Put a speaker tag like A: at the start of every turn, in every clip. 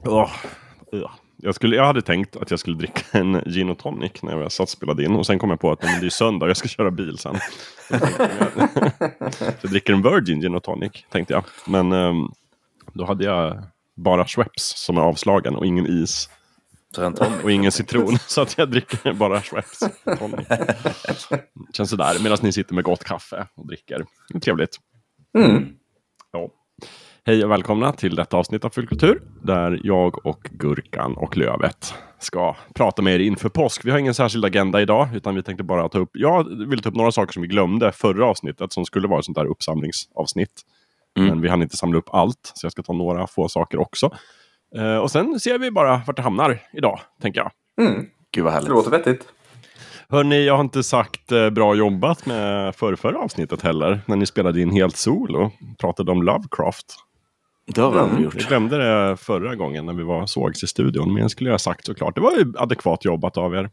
A: Åh, ja. jag, skulle, jag hade tänkt att jag skulle dricka en gin och tonic när jag satt och spelade in. Och sen kom jag på att men det är söndag och jag ska köra bil sen. Jag, dricker en Virgin gin och tonic, tänkte jag. Men um, då hade jag bara Schweppes som är avslagen och ingen is. Och ingen citron. Så att jag dricker bara Schweppes tonic. Känns sådär medan ni sitter med gott kaffe och dricker. Trevligt.
B: Mm.
A: Hej och välkomna till detta avsnitt av Fullkultur. Där jag och Gurkan och Lövet ska prata med er inför påsk. Vi har ingen särskild agenda idag. Utan vi tänkte bara ta upp, jag vill ta upp några saker som vi glömde förra avsnittet. Som skulle vara ett sånt där uppsamlingsavsnitt.
B: Mm.
A: Men vi hann inte samla upp allt. Så jag ska ta några få saker också. Eh, och sen ser vi bara vart det hamnar idag, tänker jag.
B: Mm.
C: Gud vad
B: Det
C: härligt.
B: låter vettigt.
A: Hörni, jag har inte sagt eh, bra jobbat med förra, förra avsnittet heller. När ni spelade in helt solo och pratade om Lovecraft.
C: Det har vi aldrig
A: Jag
C: gjort.
A: glömde det förra gången när vi var sågs i studion. Men jag skulle jag ha sagt såklart. Det var ju adekvat jobbat av er.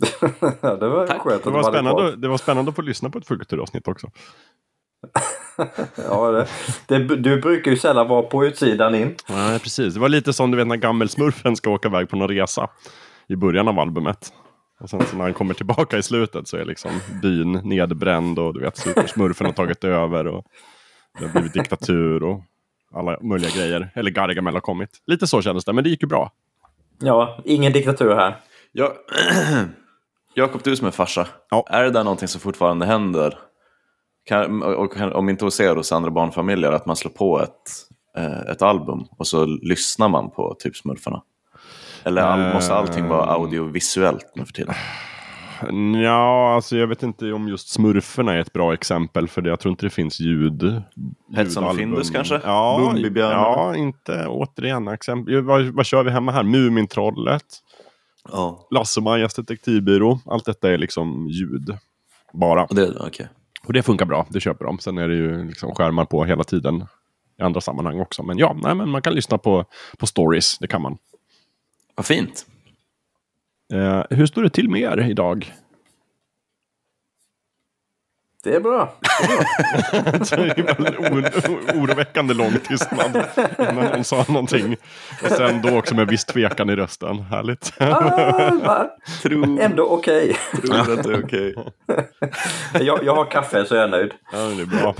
B: Det var
C: Tack.
B: skönt att
A: Det
B: de
A: var, spännande, det var spännande att få lyssna på ett fullkulturavsnitt också.
B: Ja, det, det, du brukar ju sällan vara på utsidan in.
A: Nej, precis. Det var lite som du vet när gammelsmurfen ska åka iväg på någon resa. I början av albumet. Och sen så när han kommer tillbaka i slutet så är liksom byn nedbränd och du vet supersmurfen har tagit över. Och det har blivit diktatur och alla möjliga grejer. Eller Gargamel har kommit. Lite så kändes det, men det gick ju bra.
B: Ja, ingen diktatur här.
C: Ja. Jakob, du som är farsa.
A: Ja.
C: Är det där någonting som fortfarande händer? Kan, och, kan, om inte hos er hos andra barnfamiljer, att man slår på ett, eh, ett album och så lyssnar man på typ Smurfarna? Eller all, måste allting vara audiovisuellt nu för tiden?
A: Ja, alltså jag vet inte om just smurferna är ett bra exempel för det. Jag tror inte det finns ljud. Ljudalbum.
C: Findus kanske?
A: Ja, ja, inte återigen exempel. Vad, vad kör vi hemma här? Mumintrollet,
C: Ja.
A: Lasse-Majas detektivbyrå. Allt detta är liksom ljud. Bara.
C: Och det, okej.
A: Och det funkar bra, det köper de. Sen är det ju liksom skärmar på hela tiden i andra sammanhang också. Men ja, nej, men man kan lyssna på, på stories, det kan man.
C: Vad fint.
A: Eh, hur står det till med er idag?
B: Det är bra.
A: Det är oroväckande lång tystnad innan någon sa någonting. Och sen då också med viss tvekan i rösten. Härligt.
B: Ah?
C: Tror,
B: Ändå okej.
C: tror att det är okej.
B: Jag, jag har kaffe så jag är nöjd.
A: Ja, det är bra.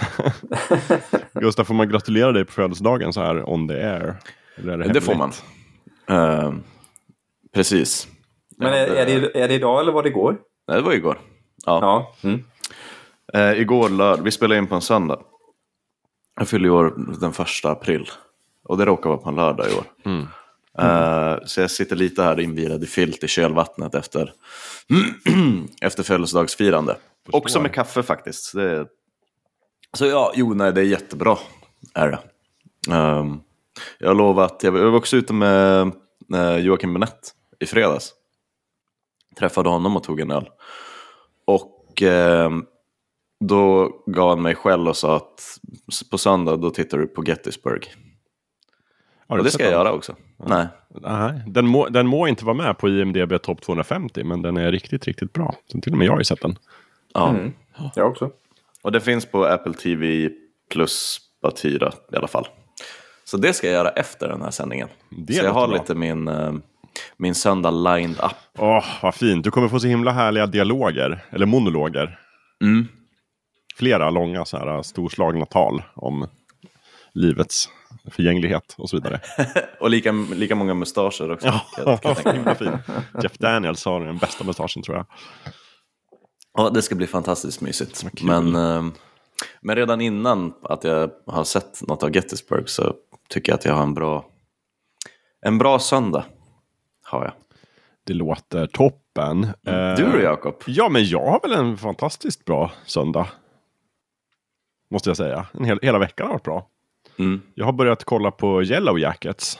A: Gustav, får man gratulera dig på födelsedagen så här on the air? Eller är
C: Det får man. Eh, precis.
B: Men är, är, det, är det idag eller var det igår?
C: Nej, det var igår. Ja.
B: Ja. Mm.
C: Eh, igår lördag, vi spelade in på en söndag. Jag fyller år den första april. Och det råkar vara på en lördag i år.
A: Mm.
C: Eh, så jag sitter lite här invirad i filt i kölvattnet efter, efter födelsedagsfirande.
A: Förstår.
C: Också med kaffe faktiskt. Det är... Så ja, jo, nej, det är jättebra. Är det. Ehm, jag har lovat, jag var också ute med eh, Joakim Benett i fredags. Träffade honom och tog en öl. Och ehm, då gav han mig själv och sa att på söndag då tittar du på Gettysburg.
A: Har du
C: Och det ska jag
A: den?
C: göra också. Nej.
A: Nej, den må, den må inte vara med på IMDB topp 250, men den är riktigt, riktigt bra. Så till och med jag har ju sett den.
C: Ja.
B: Mm. Jag också.
C: Och det finns på Apple TV plus att hyra i alla fall. Så det ska jag göra efter den här sändningen.
A: Det
C: så jag har
A: bra.
C: lite min, eh, min söndag lined up.
A: Åh, vad fint. Du kommer få så himla härliga dialoger, eller monologer.
C: Mm.
A: Flera långa så här storslagna tal om livets förgänglighet och så vidare.
C: Och lika, lika många mustascher också.
A: Ja,
C: jag-.
A: Jeff Daniels har den bästa mustaschen tror jag.
C: Ja, det ska bli fantastiskt mysigt.
A: kul.
C: Men, eh, men redan innan att jag har sett något av Gettysburg så tycker jag att jag har en bra, en bra söndag. Har jag.
A: Det låter toppen. Eh,
C: Du då Jakob?
A: Ja, men jag har väl en fantastiskt bra söndag. Måste jag säga. En hel, hela veckan har varit bra.
C: Mm.
A: Jag har börjat kolla på Yellow Jackets.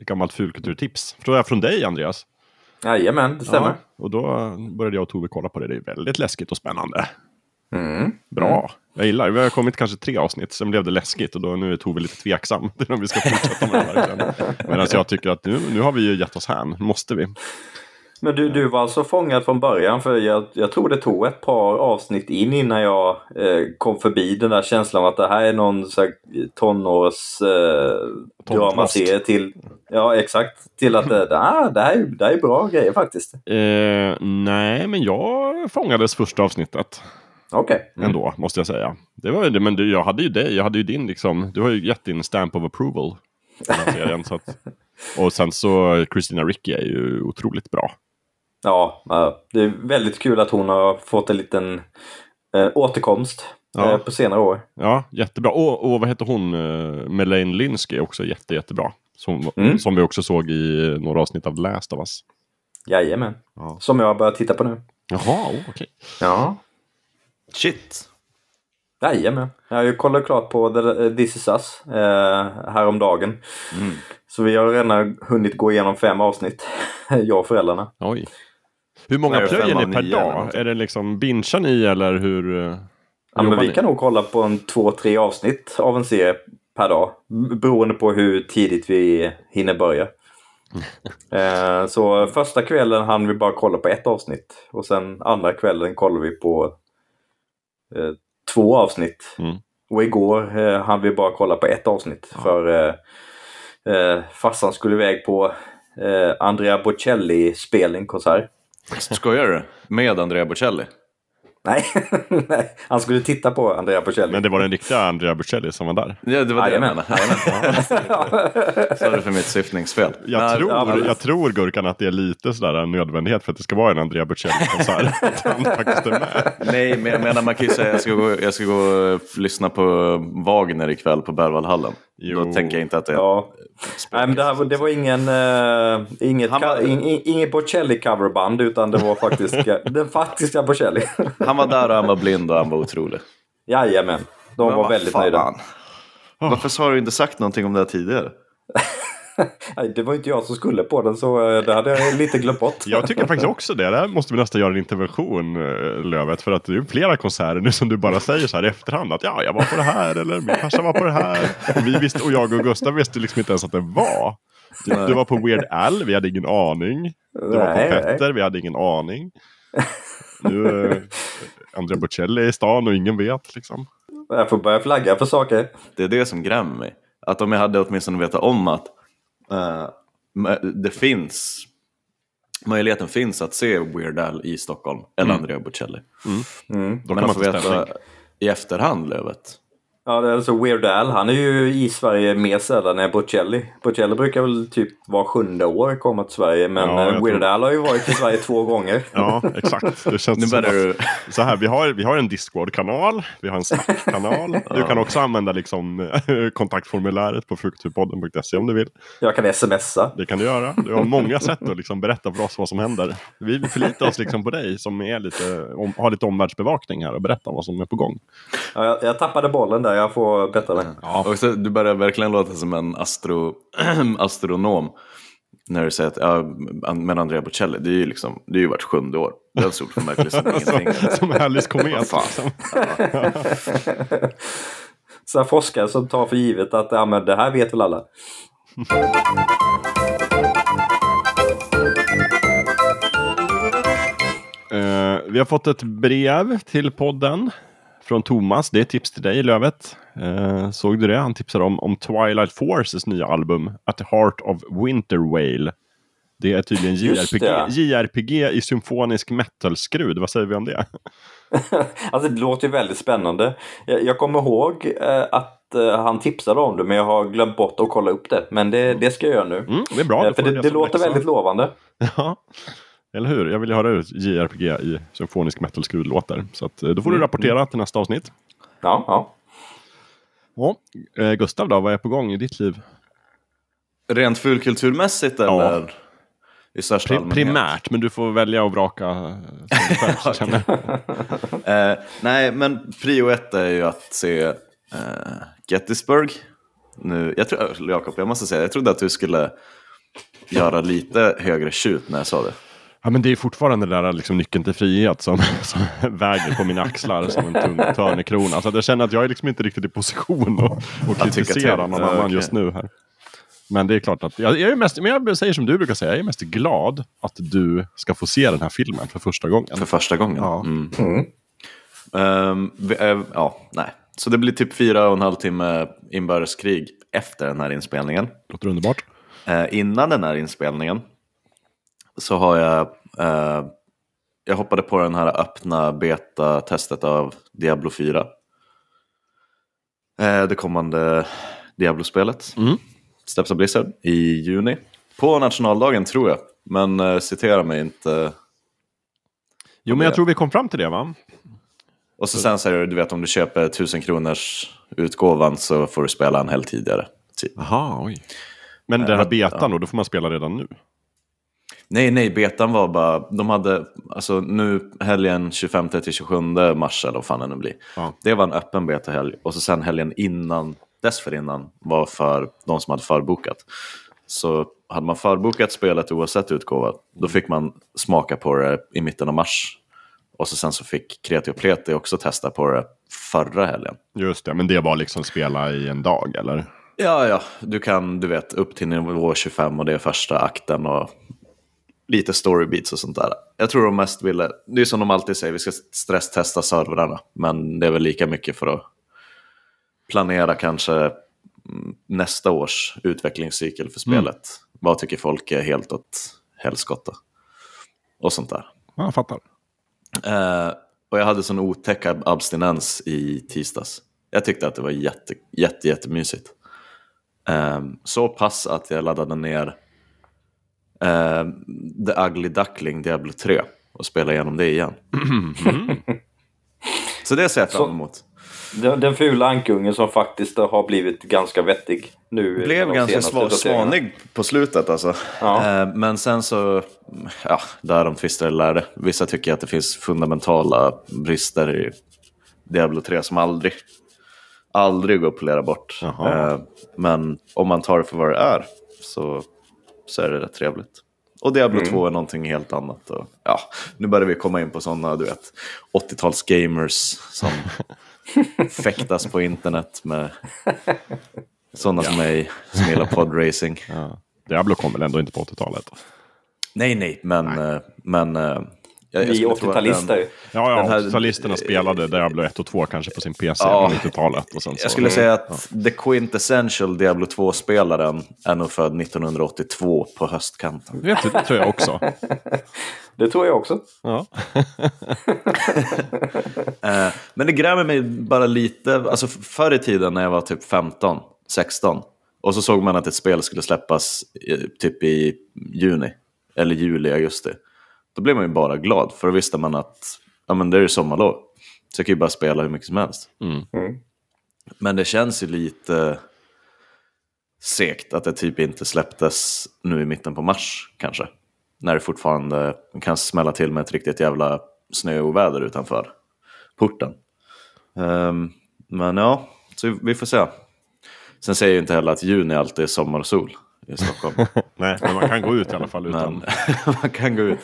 A: Ett gammalt fulkulturtips. Förstår jag från dig Andreas.
B: Jajamän, det stämmer.
A: Ja, och då började jag och Tove kolla på det. Det är väldigt läskigt och spännande.
B: Mm.
A: Bra. Jag gillar det. Vi har kommit kanske tre avsnitt. Sen blev det läskigt och då nu är Tove lite tveksam. till om vi ska fortsätta med det verkligen. Medan jag tycker att nu, nu har vi ju gett oss hän. Måste vi.
B: Men du, du var alltså fångad från början för jag, jag tror det tog ett par avsnitt in innan jag eh, kom förbi den där känslan av att det här är någon så här, tonårs eh, till Ja, exakt. Till att det, ah, det, här, är- det här är bra grejer faktiskt.
A: Eh, nej, men jag fångades första avsnittet
B: Okej. Mm.
A: ändå, måste jag säga. Det var det, men du, jag hade ju dig, jag hade ju din liksom, du har ju gett din stamp of approval. serien, så att, och sen så, Christina Ricci är ju otroligt bra.
B: Ja, det är väldigt kul att hon har fått en liten eh, återkomst
A: Ja.
B: eh, på senare år.
A: Ja, jättebra. Och, och vad heter hon? Uh, Melaine Linsky är också jätte, jättebra. Som,
B: Mm.
A: som vi också såg i några avsnitt av Last of Us.
B: Jajamän.
A: Ja.
B: Som jag har börjat titta på nu.
A: Jaha, okej.
B: Ja.
C: Shit.
B: Jajamän. Jag har ju kollat klart på The- This is Us eh, häromdagen.
C: Mm.
B: Så vi har redan hunnit gå igenom fem avsnitt. jag och föräldrarna.
A: Oj. Hur många plöjer ni per dag? Är det liksom binchar ni eller hur? eh,
B: Ja, men vi
A: ni?
B: kan nog kolla på en två, tre avsnitt av en serie per dag. Beroende på hur tidigt vi hinner börja. eh, så första kvällen hann vi bara kolla på ett avsnitt. Och sen andra kvällen kollar vi på eh, två avsnitt.
A: Mm.
B: Och igår eh, hann vi bara kolla på ett avsnitt. För eh, eh, farsan skulle iväg på eh, Andrea Bocelli-spelning, konsert.
C: Skojar du? Med Andrea Bocelli?
B: Nej, nej, han skulle titta på Andrea Bocelli.
A: Men det var den riktiga Andrea Bocelli som var där.
C: Ja, det var det jag menade. Sorry för mitt syftningsfel.
A: Jag,
C: Nej,
A: tror,
B: ja, men-
A: jag tror Gurkan att det är lite sådär en nödvändighet för att det ska vara en Andrea Bocelli-konsert. att han faktiskt är med.
C: Nej, men jag menar man kan ju säga att jag ska gå, jag ska gå och lyssna på Wagner ikväll på Berwaldhallen.
A: Jo.
C: Då tänker jag inte att det.
B: Ja. Nej, men det, här, det var ingen, uh, inget,
C: var-
B: ka- in, in, inget Bocelli-coverband utan det var faktiskt den faktiska Bocelli.
C: Han var där och han var blind och han var otrolig.
B: Jajamän, de
C: Men
B: var väldigt
C: fan?
B: nöjda.
C: Varför har du inte sagt någonting om det här tidigare?
B: Nej, det var inte jag som skulle på den så eh, det hade jag lite glömt bort.
A: Jag tycker faktiskt också det. Där måste vi nästan göra en intervention, eh, Lövet. För att det är flera konserter nu som du bara säger så här i efterhand. Att ja, jag var på det här eller min farsa var på det här. Och, vi visste, och jag och Gustav visste liksom inte ens att det var. Du, du var på Weird Al, vi hade ingen aning. Du var på
B: Nej, nej.
A: Petter, vi hade ingen aning. Nu är Andrea Bocelli i stan och ingen vet liksom.
B: Jag får börja flagga för saker.
C: Det är det som grämmer mig. Att om jag hade åtminstone vetat om att eh, det finns möjligheten finns att se Weird Al i Stockholm eller Andrea Bocelli.
B: Mm.
A: Då
C: Men att
A: man
C: få veta i efterhand, Lövet.
B: Ja, det är alltså Weird Al. Han är ju i Sverige mer sällan än Bocelli. Bocelli brukar väl typ var sjunde år komma till Sverige. Men
A: Ja,
B: eh, Weird
A: tror-
B: Al har ju varit i Sverige två gånger.
A: Ja, exakt. Det känns
C: Nu börjar
A: att,
C: du...
A: så här, vi har, vi har en Discord-kanal, vi har en Slack-kanal. Du kan också använda liksom, kontaktformuläret på fruktturpodden.se om du vill.
B: Jag kan smsa.
A: Det kan du göra. Du har många sätt att liksom berätta för oss vad som händer. Vi förlitar oss liksom på dig som är lite, om, har lite omvärldsbevakning här och berättar vad som är på gång.
B: Ja, jag, jag tappade bollen där. Jag får bättra mig.
C: Och så, du börjar verkligen låta som en astro, astronom. När du säger att ja, men Andrea Bocelli, det är ju liksom, det är ju vart sjunde år. Det är så märkligt som ingenting.
A: Som, Alice komet. Liksom.
B: Så här forskare som tar för givet att ja, men det här vet väl alla.
A: Eh, vi har fått ett brev till podden från Thomas. Det är tips till dig Lövet. Eh, såg du det? Han tipsade om, om Twilight Forces nya album At the Heart of Winter Whale. Det är tydligen JRPG,
B: det.
A: JRPG i symfonisk metal-skrud. Vad säger vi om det?
B: Alltså det låter ju väldigt spännande. Jag, jag kommer ihåg eh, att eh, han tipsade om det men jag har glömt bort att kolla upp det. Men det, det ska jag göra nu.
A: Mm, det är bra.
B: Eh, för det, det
A: som
B: låter väldigt lovande.
A: Ja, eller hur? Jag vill ju höra ut JRPG i symfonisk metal-skrud låter. Så att, eh, då får du
B: Mm.
A: rapportera till nästa avsnitt.
B: Ja, ja.
A: Ja. Eh, Gustav då, vad är på gång i ditt liv?
C: Rent fulkulturmässigt
A: Ja.
C: eller? I största
A: Pri-
C: allmänhet?
A: primärt, men du får välja och vraka eh, själv.
C: Eh, nej, men prio ett är ju att se eh, Gettysburg. Nu, jag tror, Jakob, jag måste säga, jag trodde att du skulle göra lite högre tjut när jag sa det.
A: Ja, men det är fortfarande det där liksom, nyckeln till frihet som, som väger på mina axlar som en tung törnekrona. Så att jag känner att jag är liksom inte riktigt i position att, att kritisera någon annan
C: okej.
A: just nu här. Men det är klart att jag, jag är mest, men jag säger som du brukar säga, jag är mest glad att du ska få se den här filmen för första gången.
C: För första gången.
A: Ja.
C: Mm.
B: Mm.
C: Ehm, vi, eh, ja, nej. Så det blir typ fyra och en halv timme inbördeskrig efter den här inspelningen.
A: Låter underbart.
C: Eh, innan den här inspelningen så har jag, eh, jag hoppade på den här öppna beta-testet av Diablo 4. Eh, det kommande Diablo-spelet.
A: Mm.
C: Steps of Blizzard i juni. På nationaldagen tror jag, men eh, citera mig inte.
A: Jo, men jag tror vi kom fram till det va?
C: Och så sen säger du, du vet om du köper 1000 kronors utgåvan så får du spela en helg tidigare. Typ.
A: Oj. Men den
C: Eh,
A: här betan då, då får man spela redan nu?
C: Nej, nej, betan var bara, de hade, alltså nu helgen 25-27 mars eller vad fan det nu blir.
A: Ja.
C: Det var en öppen betahelg och så sen helgen innan, dessförinnan var för de som hade förbokat. Så hade man förbokat spelet oavsett utgåva, då fick man smaka på det i mitten av mars. Och så sen så fick Kreti och Pleti också testa på det förra helgen.
A: Just det, men det var liksom spela i en dag eller?
C: Ja, ja, du kan, du vet, upp till nivå 25 och det är första akten och lite storybeats och sånt där. Jag tror de mest ville, det är som de alltid säger, vi ska stresstesta servrarna, men det är väl lika mycket för att planera kanske mm, nästa års utvecklingscykel för spelet. Vad tycker folk är helt åt helskotta? Och sånt där.
A: Ja, jag fattar.
C: Eh, och jag hade sån otäck ab- abstinens i tisdags. Jag tyckte att det var jätte, jätte, jättemysigt. Eh, så pass att jag laddade ner eh, The Ugly Duckling Diablo 3 och spelade igenom det igen. så det ser jag fram
B: Så-
C: emot.
B: Den, den fula ankungen som faktiskt har blivit ganska vettig nu.
C: Blev ganska sva- svanig på slutet alltså.
B: Ja.
C: Eh, men sen så, ja, där de tvistar lärde. Vissa tycker att det finns fundamentala brister i Diablo 3 som aldrig, aldrig går att polera bort. Eh, men om man tar det för vad det är så, så är det rätt trevligt. Och Diablo 2 är någonting helt annat. Och, ja, nu börjar vi komma in på sådana, du vet, 80-tals gamers som fäktas på internet med sådana som mig som gillar podracing.
A: Ja. Diablo kom väl ändå inte på 80-talet?
C: Nej, nej, men... eh, men eh, jag,
B: Vi
C: skulle tro att
B: 80-talister.
C: den-
A: Ja, ja
C: här-
A: 80-talisterna spelade Diablo 1 och 2 kanske på sin PC
C: Ja.
A: på 90-talet. Och sen så,
C: Jag skulle säga att the quintessential Diablo 2-spelaren är nog född 1982 på höstkanten.
A: Vet du, det tror jag också.
B: Det tror jag också.
A: Ja.
C: Eh, men det grämer mig bara lite, alltså förr i tiden när jag var typ 15, 16 och så såg man att ett spel skulle släppas typ i juni eller juli, augusti. Då blev man ju bara glad för då visste man att ja, men det är ju sommarlov. Så jag kan ju bara spela hur mycket som helst.
B: Mm.
C: Men det känns ju lite segt att det typ inte släpptes nu i mitten på mars kanske. När det fortfarande kan smälla till med ett riktigt jävla snöoväder utanför porten. Ehm, men ja, så vi får se. Sen säger jag ju inte heller att juni alltid är sommar och sol i Stockholm.
A: Nej, men man kan gå ut i alla fall utan...
C: Men man kan gå ut.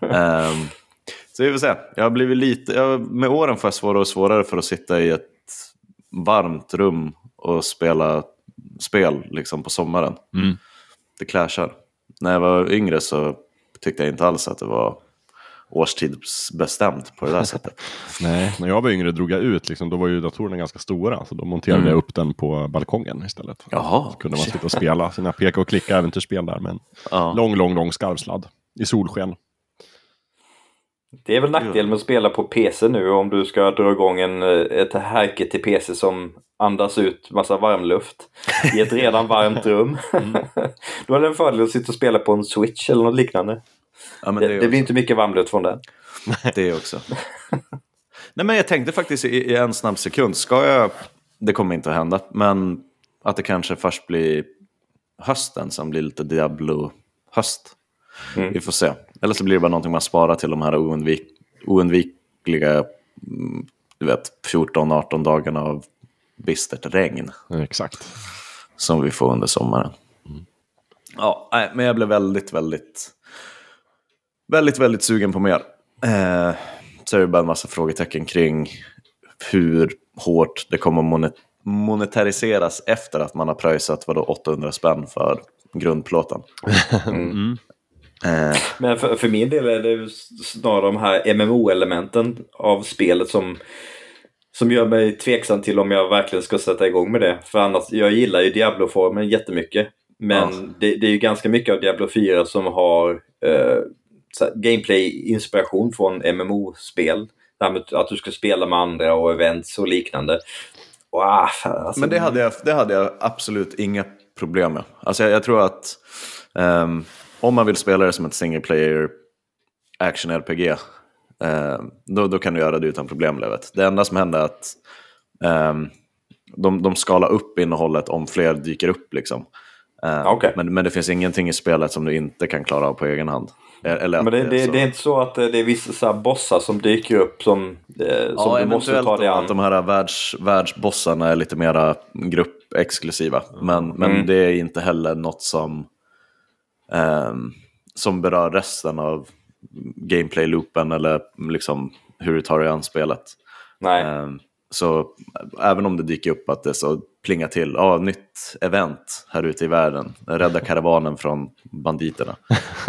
C: Ehm, så vi får se. Jag har blivit lite, jag, med åren får jag svårare och svårare för att sitta i ett varmt rum och spela spel liksom på sommaren.
A: Mm.
C: Det clashar. När jag var yngre så tyckte jag inte alls att det var årstidsbestämt på det där sättet.
A: Nej, när jag var yngre drog jag ut, liksom, då var ju datorerna ganska stora. Så då monterade
C: Mm.
A: jag upp den på balkongen istället.
C: Jaha,
A: Så kunde man sitta och spela sina peka och klicka äventyrsspel där med en
C: Ja.
A: lång, lång, lång skarvsladd. I solsken.
B: Det är väl nackdelen med att spela på PC nu om du ska dra igång en, eh, ett härke till PC som andas ut massa varmluft i ett redan varmt rum. Då är det en fördel att sitta och spela på en switch eller något liknande.
C: Ja, men
B: Det,
C: det,
B: det blir inte mycket varmluft från den.
C: det också. Nej, men jag tänkte faktiskt i, i en snabb sekund, ska jag, det kommer inte att hända, men att det kanske först blir hösten som blir lite Diablo-höst.
B: Mm.
C: Vi får se. Eller så blir det bara någonting man sparar till de här oundvik, oundvikliga mm, du vet, 14-18 dagarna av bistert regn
A: Exakt.
C: som vi får under sommaren. Ja, nej, men jag blev väldigt, väldigt, väldigt, väldigt sugen på mer. Eh, så är det bara en massa frågetecken kring hur hårt det kommer monet monetariseras efter att man har pröjsat vadå, 800 spänn för grundplåten.
A: Mm.
C: Eh,
B: Men för, för min del är det snarare de här MMO-elementen av spelet som, som gör mig tveksam till om jag verkligen ska sätta igång med det. För annars, jag gillar ju Diablo-formen jättemycket. Men
C: Ja.
B: det, det är ju ganska mycket av Diablo 4 som har eh, gameplay-inspiration från MMO-spel. Det här med att du ska spela med andra och events och liknande. Och, ah, alltså,
C: Men det hade, jag, det hade jag absolut inga problem med. Alltså jag, jag tror att ehm, om man vill spela det som ett single player action RPG ehm, då, då kan du göra det utan problem. Levet. Det enda som händer är att ehm, de, de skalar upp innehållet om fler dyker upp. Liksom.
B: Okej.
C: men, men det finns ingenting i spelet som du inte kan klara av på egen hand. Eller
B: Men det, det,
C: så-
B: det är inte så att eh, det är vissa så här bossar som dyker upp som, eh, som
C: Ja,
B: du måste ta dig an.
C: att de här världs, världsbossarna är lite mera gruppexklusiva. Men, men
B: Mm.
C: det är inte heller något som, ehm, som berör resten av gameplay-loopen eller liksom hur du tar dig an spelet.
B: Nej.
C: Ehm, så även om det dyker upp att det så plingar till, ja, nytt event här ute i världen, rädda karavanen från banditerna.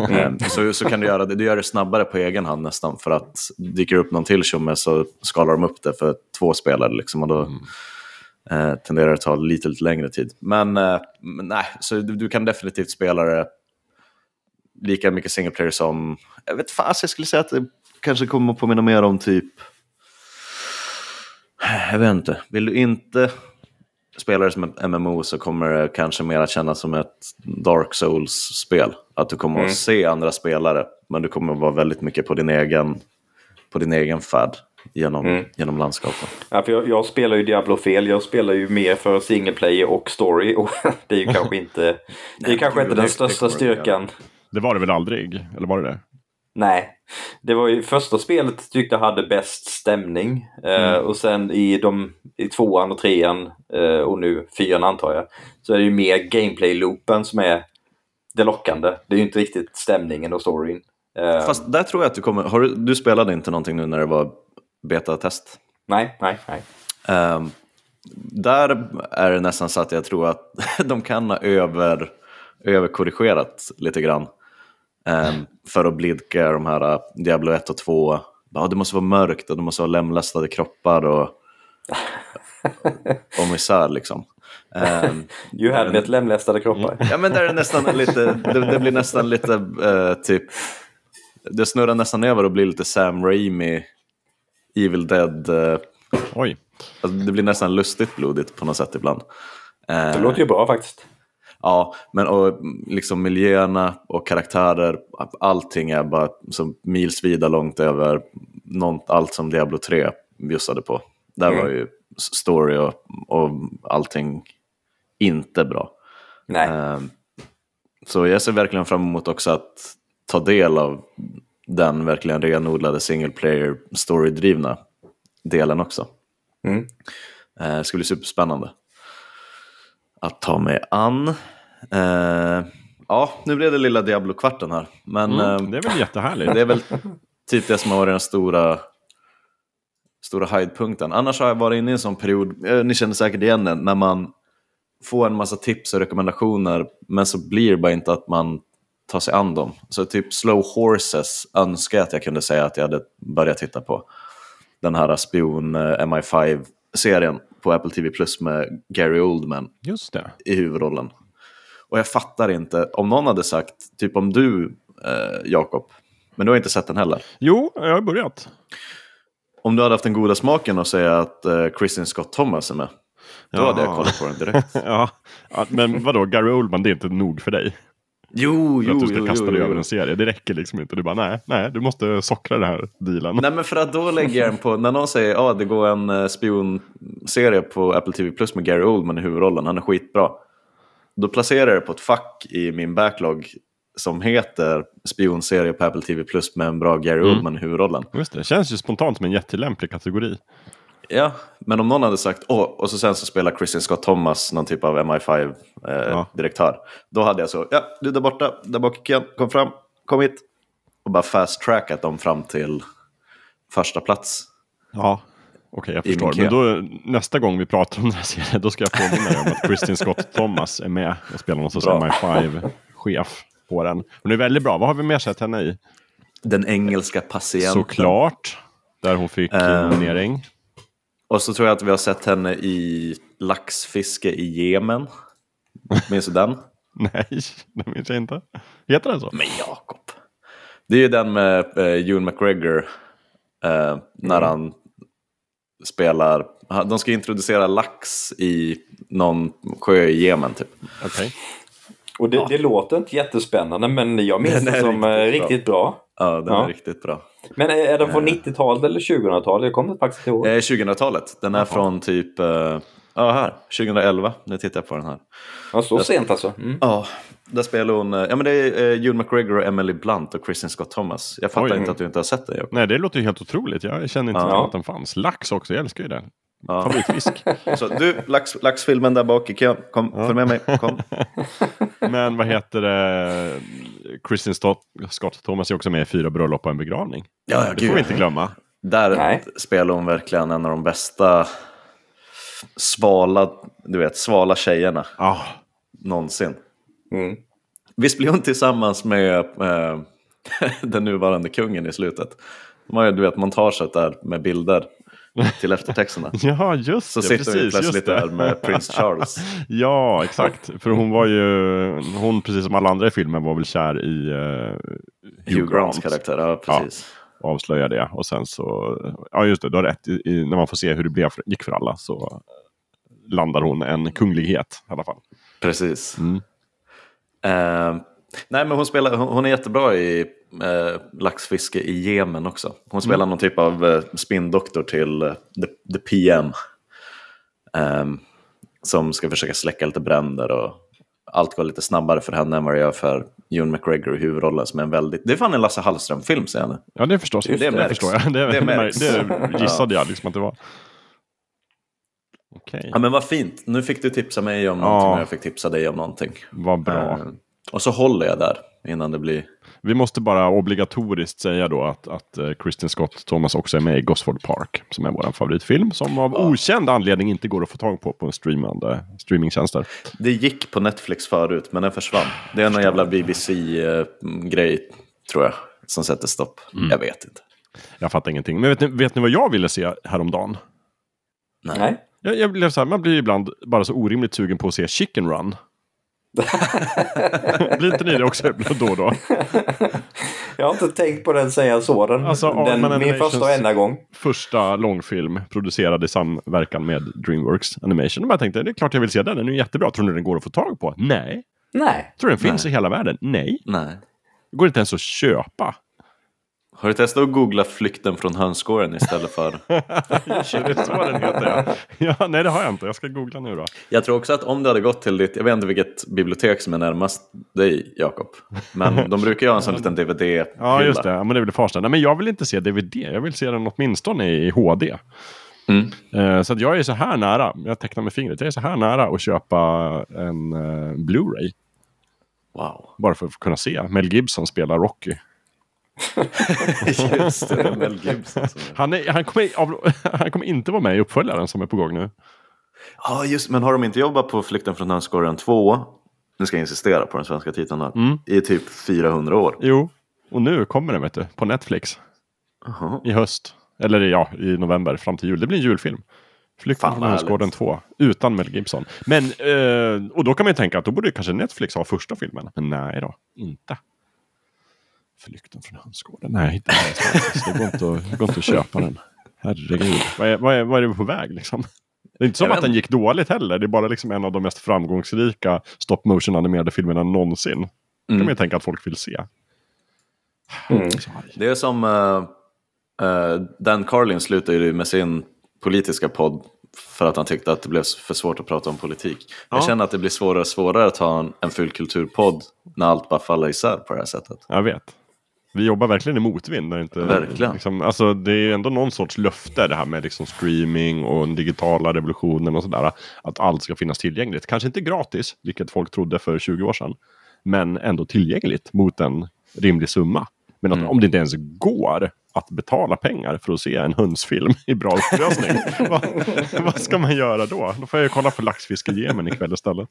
C: Ehm, så, så kan du göra det, du gör det snabbare på egen hand nästan för att dyker upp någon till tjomme så skalar de upp det för två spelare liksom och då eh, tenderar det att ta lite, lite längre tid. Men, eh, men nej, så du, du kan definitivt spela det lika mycket single player som, jag vet fast jag skulle säga att det kanske kommer att påminna mer om typ jag vet inte. Vill du inte spela det som ett MMO så kommer det kanske mer att kännas som ett Dark Souls-spel. Att du kommer
B: Mm.
C: att se andra spelare, men du kommer att vara väldigt mycket på din egen, på din egen färd genom,
B: Mm.
C: genom landskapet.
B: Ja, för jag, jag spelar ju Diablo fel. Jag spelar ju mer för single player och story. Och det är ju kanske inte, det är
C: Nej,
B: kanske inte den största styrkan.
A: Det var det väl aldrig? Eller var det det?
B: Nej, det var ju första spelet tyckte jag hade bäst stämning. Eh,
C: Mm.
B: och sen i, de, i tvåan och trean eh, och nu fyran antar jag. Så är det ju mer gameplay-loopen som är det lockande. Det är ju inte riktigt stämningen och storyn. Eh,
C: Fast där tror jag att du kommer, har du, du spelade inte någonting nu när det var beta-test?
B: Nej, nej, nej.
C: Ehm, där är det nästan så att jag tror att de kan ha över, överkorrigerat lite grann. Ehm, för att blidka de här uh, Diablo 1 och 2. Ja, det måste vara mörkt och det måste vara lemlästade kroppar och, och misär liksom. Ehm,
B: You had med lemlästade kroppar.
C: ja men där är det nästan lite, det, det blir nästan lite eh, typ, det snurrar nästan över och blir lite Sam Raimi, Evil Dead. eh,
A: Oj.
C: Alltså, det blir nästan lustigt blodigt på något sätt ibland. Eh,
B: Det låter ju bra faktiskt.
C: Ja, men och, liksom miljöerna och karaktärer, allting är bara så milsvida långt över något, allt som Diablo 3 bjussade på. Där
B: Mm.
C: var ju story och, och allting inte bra. Ehm, Så jag ser verkligen fram emot också att ta del av den verkligen renodlade single player story-drivna delen också.
B: Mm.
C: Eh, Det ska bli superspännande att ta mig an. Eh, ja, nu blev det lilla Diablo-kvarten här. Men
A: Mm,
C: eh,
A: det är väl jättehärligt.
C: det är väl typ det som har varit den stora, stora höjdpunkten. Annars har jag varit inne i en sån period, eh, ni känner säkert igen den, när man får en massa tips och rekommendationer men så blir det bara inte att man tar sig an dem. Så typ Slow Horses önskar jag att jag kunde säga att jag hade börjat titta på. Den här spion eh, MI5-serien på Apple TV Plus med Gary Oldman i huvudrollen. Och jag fattar inte, om någon hade sagt, typ om du, eh, Jakob, men du har inte sett den heller.
A: Jo, jag har börjat.
C: Om du hade haft den goda smaken och säga att eh, Kristin Scott Thomas är med, då hade jag
A: Ja.
C: kollat på den direkt.
A: Ja, ja, men vadå, Gary Oldman, det är inte nog för dig?
C: Jo,
A: För
C: jo,
A: att du ska
C: jo,
A: kasta
C: jo,
A: dig
C: jo.
A: över en serie. Det räcker liksom inte. Du bara, nej, nej, du måste sockra den här dealen.
C: Nej men för att då lägger jag den på, när någon säger att ah, det går en eh, spionserie på Apple TV Plus med Gary Oldman i huvudrollen, han är skitbra. Då placerar jag det på ett fack i min backlog som heter spionserie på Apple TV Plus med en bra Gary
A: Mm.
C: Oldman i huvudrollen.
A: Just det, känns ju spontant som en jättelämplig kategori.
C: Ja, men om någon hade sagt åh, och så sen så spelar Christian Scott Thomas någon typ av MI5-direktör. Då hade jag så, ja, du där borta, där bak i kön, kom fram, kom hit. Och bara fast trackat dem fram till första plats.
A: Ja, okej, jag
C: I min
A: förstår. Men då, nästa gång vi pratar om den här serien, då ska jag påminna dig om att Kristin Scott Thomas är med och spelar någon sorts
C: Bra.
A: MI5-chef på den. Hon är väldigt bra. Vad har vi mer sett henne i?
C: Den engelska patienten.
A: Såklart. Där hon fick
C: Ehm.
A: nominering.
C: Och så tror jag att vi har sett henne i laxfiske i Jemen. Minns du den?
A: Nej, det minns jag inte. Heter den så?
C: Men Jakob. Det är ju den med eh, Ewan McGregor. Eh, när
B: Mm.
C: han spelar. De ska introducera lax i någon sjö i Jemen typ.
A: Okej.
B: Och det, det låter inte jättespännande men jag minns
C: Den
B: det
C: är
B: som eh,
C: riktigt
B: riktigt bra.
C: Ja, den
B: Ja.
C: är riktigt bra.
B: Men är den från 90-talet eller 2000-talet? Jag kommer faktiskt inte ihåg.
C: Eh, 2000-talet. Den är från typ, eh, ja här, 2011. Nu tittar jag på den här.
B: Ja, så sent alltså. Mm.
C: Ja, där spelar hon, eh, ja men det är eh, Ewan McGregor och Emily Blunt och Kristen Scott Thomas. Jag fattar
A: Oj.
C: inte att du inte har sett den.
A: Nej, det låter ju helt otroligt. Jag kände inte
C: Ja.
A: till att den fanns. Lax också, jag älskar ju den.
C: Ja.
A: Favoritfisk.
C: Så du, lax, laxfilmen där bak i kön, kom, följ med mig, kom.
A: Men vad heter det? Kristin Scott Thomas är också med i Fyra bröllop och en begravning.
C: Ja, ja,
A: Det får vi inte glömma.
C: Där
B: Nej.
C: spelar hon verkligen en av de bästa svala, du vet, svala tjejerna
A: Ah,
C: någonsin.
B: Mm.
C: Visst blir hon tillsammans med eh, den nuvarande kungen i slutet? De har ju, du vet, montaget där med bilder till eftertexterna.
A: ja, just
C: Så
A: det.
C: sitter
A: precis,
C: vi plötsligt där med Prince Charles.
A: Ja, exakt. För hon var ju, hon precis som alla andra i filmen var väl kär i eh,
C: Hugh Grants karaktär, ja precis.
A: avslöjar det. Och sen så, ja just det, du har rätt. I, i, när man får se hur det blev gick för alla så landar hon en kunglighet i alla fall.
C: Precis.
A: Mm.
C: Eh, nej men hon, spelar, hon, är jättebra i eh, laxfiske i Jemen också. Hon spelar
A: Mm.
C: någon typ av eh, spindoktor till eh, the, the PM. ehm, som ska försöka släcka lite bränder och allt går lite snabbare för henne än vad det gör för Ewan McGregor i huvudrollen som är en väldigt... Det är fan en Lasse Hallström-film säger jag nu.
A: Ja, det förstås.
C: Det
A: det,
C: märks.
A: förstår jag. Det,
C: Det
A: det,
C: märks.
A: det gissade jag liksom att det var. Okej,
C: Ja men vad fint, nu fick du tipsa mig om
A: Ja.
C: någonting och jag fick tipsa dig om någonting.
A: vad bra.
C: Eh, och så håller jag där innan det blir...
A: Vi måste bara obligatoriskt säga då att, att eh, Kristen Scott Thomas också är med i Gosford Park. Som är vår favoritfilm. Som av okänd anledning inte går att få tag på på en streamande, streamingtjänster.
C: Det gick på Netflix förut, men den försvann. Det är någon jävla BBC-grej, tror jag, som sätter stopp.
A: Mm.
C: Jag vet inte.
A: Jag fattar ingenting. Men vet ni, vet ni vad jag ville se häromdagen?
B: Nej.
A: Jag, jag blev så här, man blir ju ibland bara så orimligt sugen på att se Chicken Run. blir inte ni det också då och då?
B: Jag har inte tänkt på den sen jag såg den.
A: Alltså,
B: den min
A: Animations-
B: första och enda gång.
A: Första långfilm producerad i samverkan med Dreamworks Animation. Och jag tänkte, det är klart jag vill se den. Den är jättebra. Tror ni den går att få tag på? Nej.
B: Nej.
A: Tror du den finns i hela världen? Nej.
C: Nej.
A: Det går inte ens att köpa.
C: Har du testat att googla flykten från hönsgården istället för...
A: det är så den heter ja. ja. Nej det har jag inte. Jag ska googla nu då.
C: Jag tror också att om du hade gått till ditt, jag vet inte vilket bibliotek som är närmast dig, Jakob. Men de brukar ju ha en sån liten DVD-hylla.
A: Ja just det. Ja, men det väl Farsta. Nej men jag vill inte se DVD. Jag vill se den åtminstone i HD.
C: Mm.
A: Eh, så jag är så här nära. Jag tecknar med fingret. Jag är så här nära att köpa en eh, Blu-ray.
C: Wow.
A: Bara för att kunna se Mel Gibson spela Rocky.
C: Just det, Mel Gibson.
A: Han, är, han, kommer, han kommer inte vara med i uppföljaren som är på gång nu.
C: Ja, just Men har de inte jobbat på Flykten från hönsgården 2? Nu ska jag insistera på den svenska titeln.
A: Mm.
C: I typ 400 år.
A: Jo, och nu kommer den vet du, på Netflix.
C: Jaha.
A: I höst. Eller ja, i november fram till jul. Det blir en julfilm. Flykten från hönsgården
C: härligt.
A: 2. Utan Mel Gibson. Men, eh, och då kan man ju tänka att då borde kanske Netflix ha första filmen. Men nej då, inte. Flykten från hönsgården. Nej, inte någonstans. det går inte, att, det går inte att köpa den. Herregud. Vad är, vad är, vad är det på väg liksom? Det är inte som
C: Jag
A: att den
C: inte.
A: gick dåligt heller. Det är bara liksom en av de mest framgångsrika stop motion animerade filmerna någonsin.
C: Mm.
A: kan man ju tänka att folk vill se.
B: Mm.
C: Det är som eh, eh, Dan Carlin slutade ju med sin politiska podd för att han tyckte att det blev för svårt att prata om politik. Jag
A: Ja.
C: känner att det blir svårare och svårare att ha en, en fulkulturpodd när allt bara faller isär på det här sättet.
A: Jag vet. Vi jobbar verkligen i motvind. Inte,
C: Verkligen.
A: Liksom, alltså, det är ändå någon sorts löfte det här med liksom streaming och den digitala revolutionen och sådär. Att allt ska finnas tillgängligt. Kanske inte gratis, vilket folk trodde för 20 år sedan. Men ändå tillgängligt mot en rimlig summa. Men att,
C: Mm.
A: om det inte ens går att betala pengar för att se en hundsfilm i bra upplösning. vad, vad ska man göra då? Då får jag ju kolla på laxfiske i Jemen ikväll istället.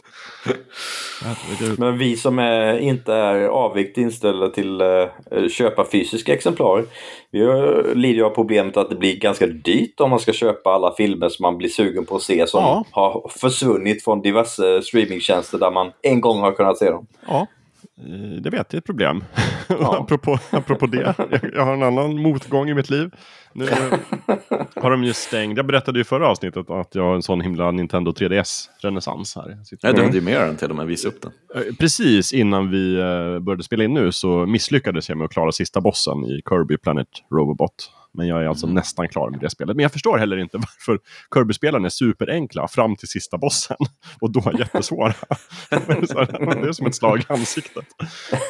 B: Men vi som är, inte är avvikt inställda till uh, köpa fysiska exemplar. Vi har- lider ju av problemet att det blir ganska dyrt om man ska köpa alla filmer som man blir sugen på att se som
A: Ja.
B: har försvunnit från diverse streamingtjänster där man en gång har kunnat se dem.
A: Ja, det vet jag är ett problem. apropå, apropå det, jag, jag har en annan motgång i mitt liv. Nu har de ju stängt, jag berättade ju i förra avsnittet att jag har en sån himla Nintendo 3DS-renässans här.
C: Nej, du hade ju med den till och med visa upp den.
A: Eh, Precis innan vi eh, började spela in nu så misslyckades jag med att klara sista bossen i Kirby Planet Robobot. Men jag är alltså nästan klar med det spelet. Men jag förstår heller inte varför Kirby-spelen är superenkla fram till sista bossen. Och då jättesvåra. Så här, det är som ett slag i ansiktet.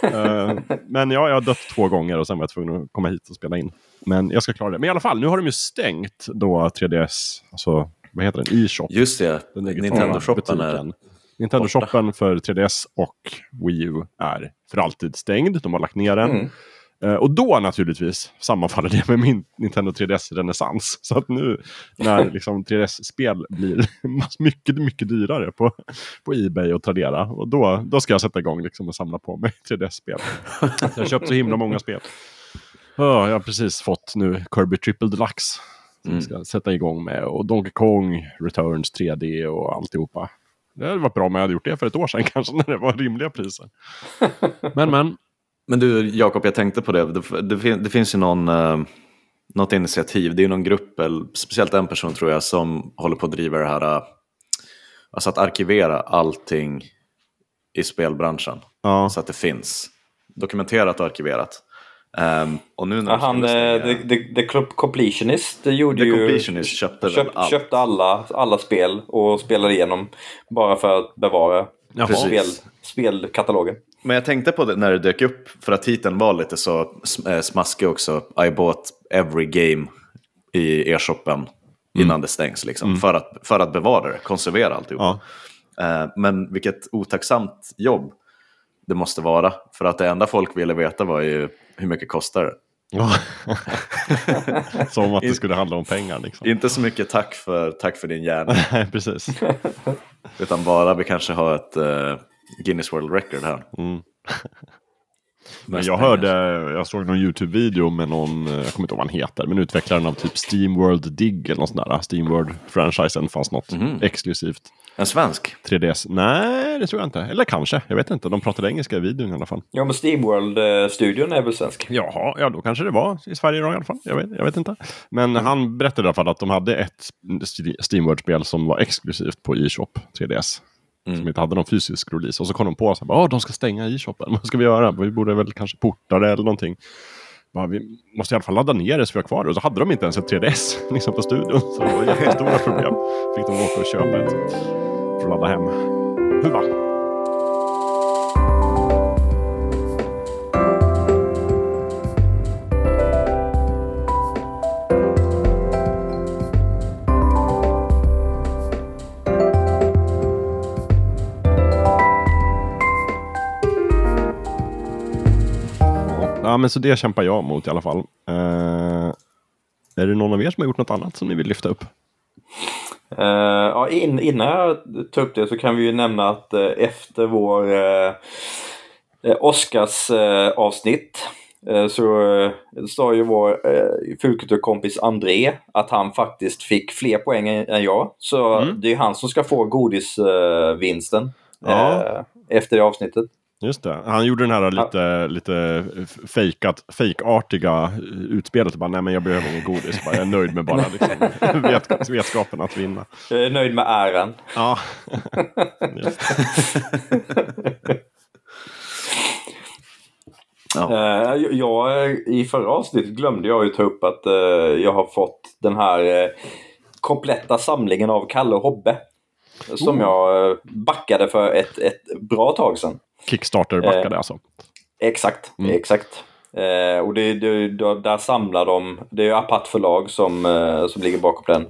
A: Eh, Men ja, jag har dött två gånger och sen var jag tvungen att komma hit och spela in. Men jag ska klara det. Men i alla fall, nu har de ju stängt då 3DS, alltså vad heter den, e-shop.
C: Just det, Nintendo-shoppen är...
A: Nintendo-shoppen för 3DS och Wii U är för alltid stängd. De har lagt ner den.
B: Mm.
A: Eh, och då naturligtvis sammanfaller det med min Nintendo 3DS-renässans. Så att nu när liksom 3DS-spel blir mycket, mycket dyrare på, på Ebay och Tradera. Och då, då ska jag sätta igång liksom och samla på mig 3DS-spel. Jag har köpt så himla många spel. Ja, jag har precis fått nu Kirby Triple Deluxe. Som
C: Mm.
A: ska sätta igång med. Och Donkey Kong Returns 3D och alltihopa. Det hade varit bra om jag hade gjort det för ett år sedan kanske när det var rimliga priser. Men men.
C: Men du Jakob, jag tänkte på det. Det, det, det finns ju någon, eh, något initiativ. Det är ju någon grupp, eller speciellt en person tror jag, som håller på att driva det här. eh, Alltså att arkivera allting i spelbranschen.
A: Ja.
C: Så att det finns dokumenterat och arkiverat. Ehm, och nu när
B: Ja,
C: de
B: han, eh,
C: stänga-
B: the, the, the Club Completionist det gjorde
C: The
B: ju...
C: Completionist köpte väl
B: köp,
C: allt.
B: köpte alla, alla spel och spelade igenom. Bara för att bevara
A: Jaha.
B: Spel, spelkatalogen.
C: Men jag tänkte på det när det dök upp, för att titeln var lite så eh, smaskig också. I bought every game i e-shoppen innan det stängs. Liksom, för, att, för att bevara det, konservera alltihop.
A: Ja.
C: Eh, men vilket otacksamt jobb det måste vara. För att det enda folk ville veta var ju hur mycket kostar det.
A: Som att det skulle handla om pengar liksom.
C: Inte så mycket tack för, tack för din hjärna,
A: precis.
C: utan bara vi kanske har ett eh, Guinness World Record här.
A: Mm. Men jag hörde, jag såg någon YouTube-video med någon, eh, jag kommer inte ihåg vad han heter, men utvecklaren av typ Steamworld Dig eller något sånt där. Steamworld-franchisen fanns något
C: Mhm.
A: exklusivt.
C: En svensk?
A: 3DS? Nej, det tror jag inte. Eller kanske, jag vet inte. De pratade engelska i videon i alla fall.
B: Ja, men Steamworld-studion är väl svensk?
A: Jaha, ja då kanske det var i Sverige då i alla fall. Jag vet, jag vet inte. Men han berättade i alla fall att de hade ett Steamworld-spel som var exklusivt på e-shop 3DS. Som inte hade någon fysisk release. Och så kom de på att oh, de ska stänga e-shoppen. Vad ska vi göra? Vi borde väl kanske porta det eller någonting. Bara, vi måste i alla fall ladda ner det så vi har kvar det. Och så hade de inte ens ett 3DS liksom, på studion. Så det var jättestora problem. Fick de åka och köpa ett för att ladda hem. Huva. Ja, men så det kämpar jag mot i alla fall. Eh, är det någon av er som har gjort något annat som ni vill lyfta upp?
B: Eh, ja, in, innan jag tar upp det så kan vi ju nämna att eh, efter vår uh, Oscars avsnitt så uh, sa ju vår uh, fulkulturkompis André att han faktiskt fick fler poäng än, jag. Så det är han som ska få godisvinsten
A: Ja.
B: efter det avsnittet.
A: Just det. Han gjorde den här lite, lite fejkat, fejkartiga utspelet. Bara, Nej, men jag behöver ingen godis. Bara, jag är nöjd med bara liksom, vet, vetskapen att vinna.
B: Jag är nöjd med äran.
A: Ja.
C: Ja.
B: Eh, jag- I förra avsnittet glömde jag ju ta upp att eh, jag har fått den här eh, kompletta samlingen av Kalle och Hobbe. Som
A: Oh.
B: jag backade för ett, ett bra tag sedan.
A: Kickstarter backade
B: Eh.
A: alltså.
B: Exakt,
A: Mm.
B: exakt. Eh, och det, det, då, där samlar de, det är ju Apat förlag som, eh, som ligger bakom den.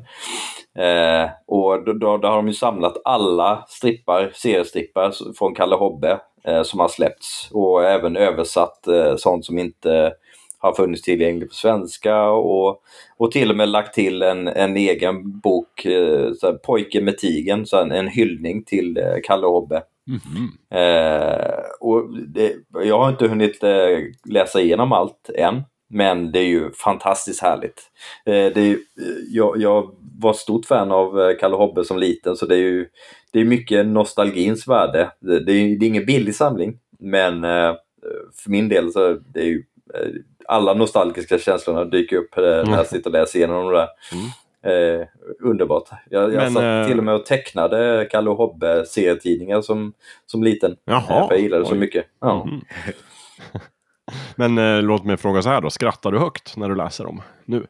B: Eh, och då, då, där har de ju samlat alla strippar, seriestrippar från Kalle Hobbe eh, som har släppts. Och även översatt eh, sånt som inte har funnits tillgänglig på svenska och, och till och med lagt till en, en egen bok, eh, så här, Pojke med tigen, så här, en hyllning till eh, Kalle Hobbe.
A: Mhm.
B: Eh, och det, jag har inte hunnit eh, läsa igenom allt än, men det är ju fantastiskt härligt. Eh, det är, ju- jag, jag var stort fan av eh, Kalle Hobbe som liten, så det är ju det är mycket nostalgins värde. Det, det, är, det är ingen billig samling, men eh, för min del så det är ju eh, alla nostalgiska känslorna dyker upp eh, när jag sitter och läser igenom det där. Eh, underbart. Jag, jag
A: Men,
B: satt
A: eh,
B: till och med och tecknade Kalle och Hobbe serietidningar som, som liten.
A: Jaha,
B: Eh, jag gillade det så mycket. Ja.
A: Mhm. Men eh, låt mig fråga så här då, skrattar du högt när du läser dem nu?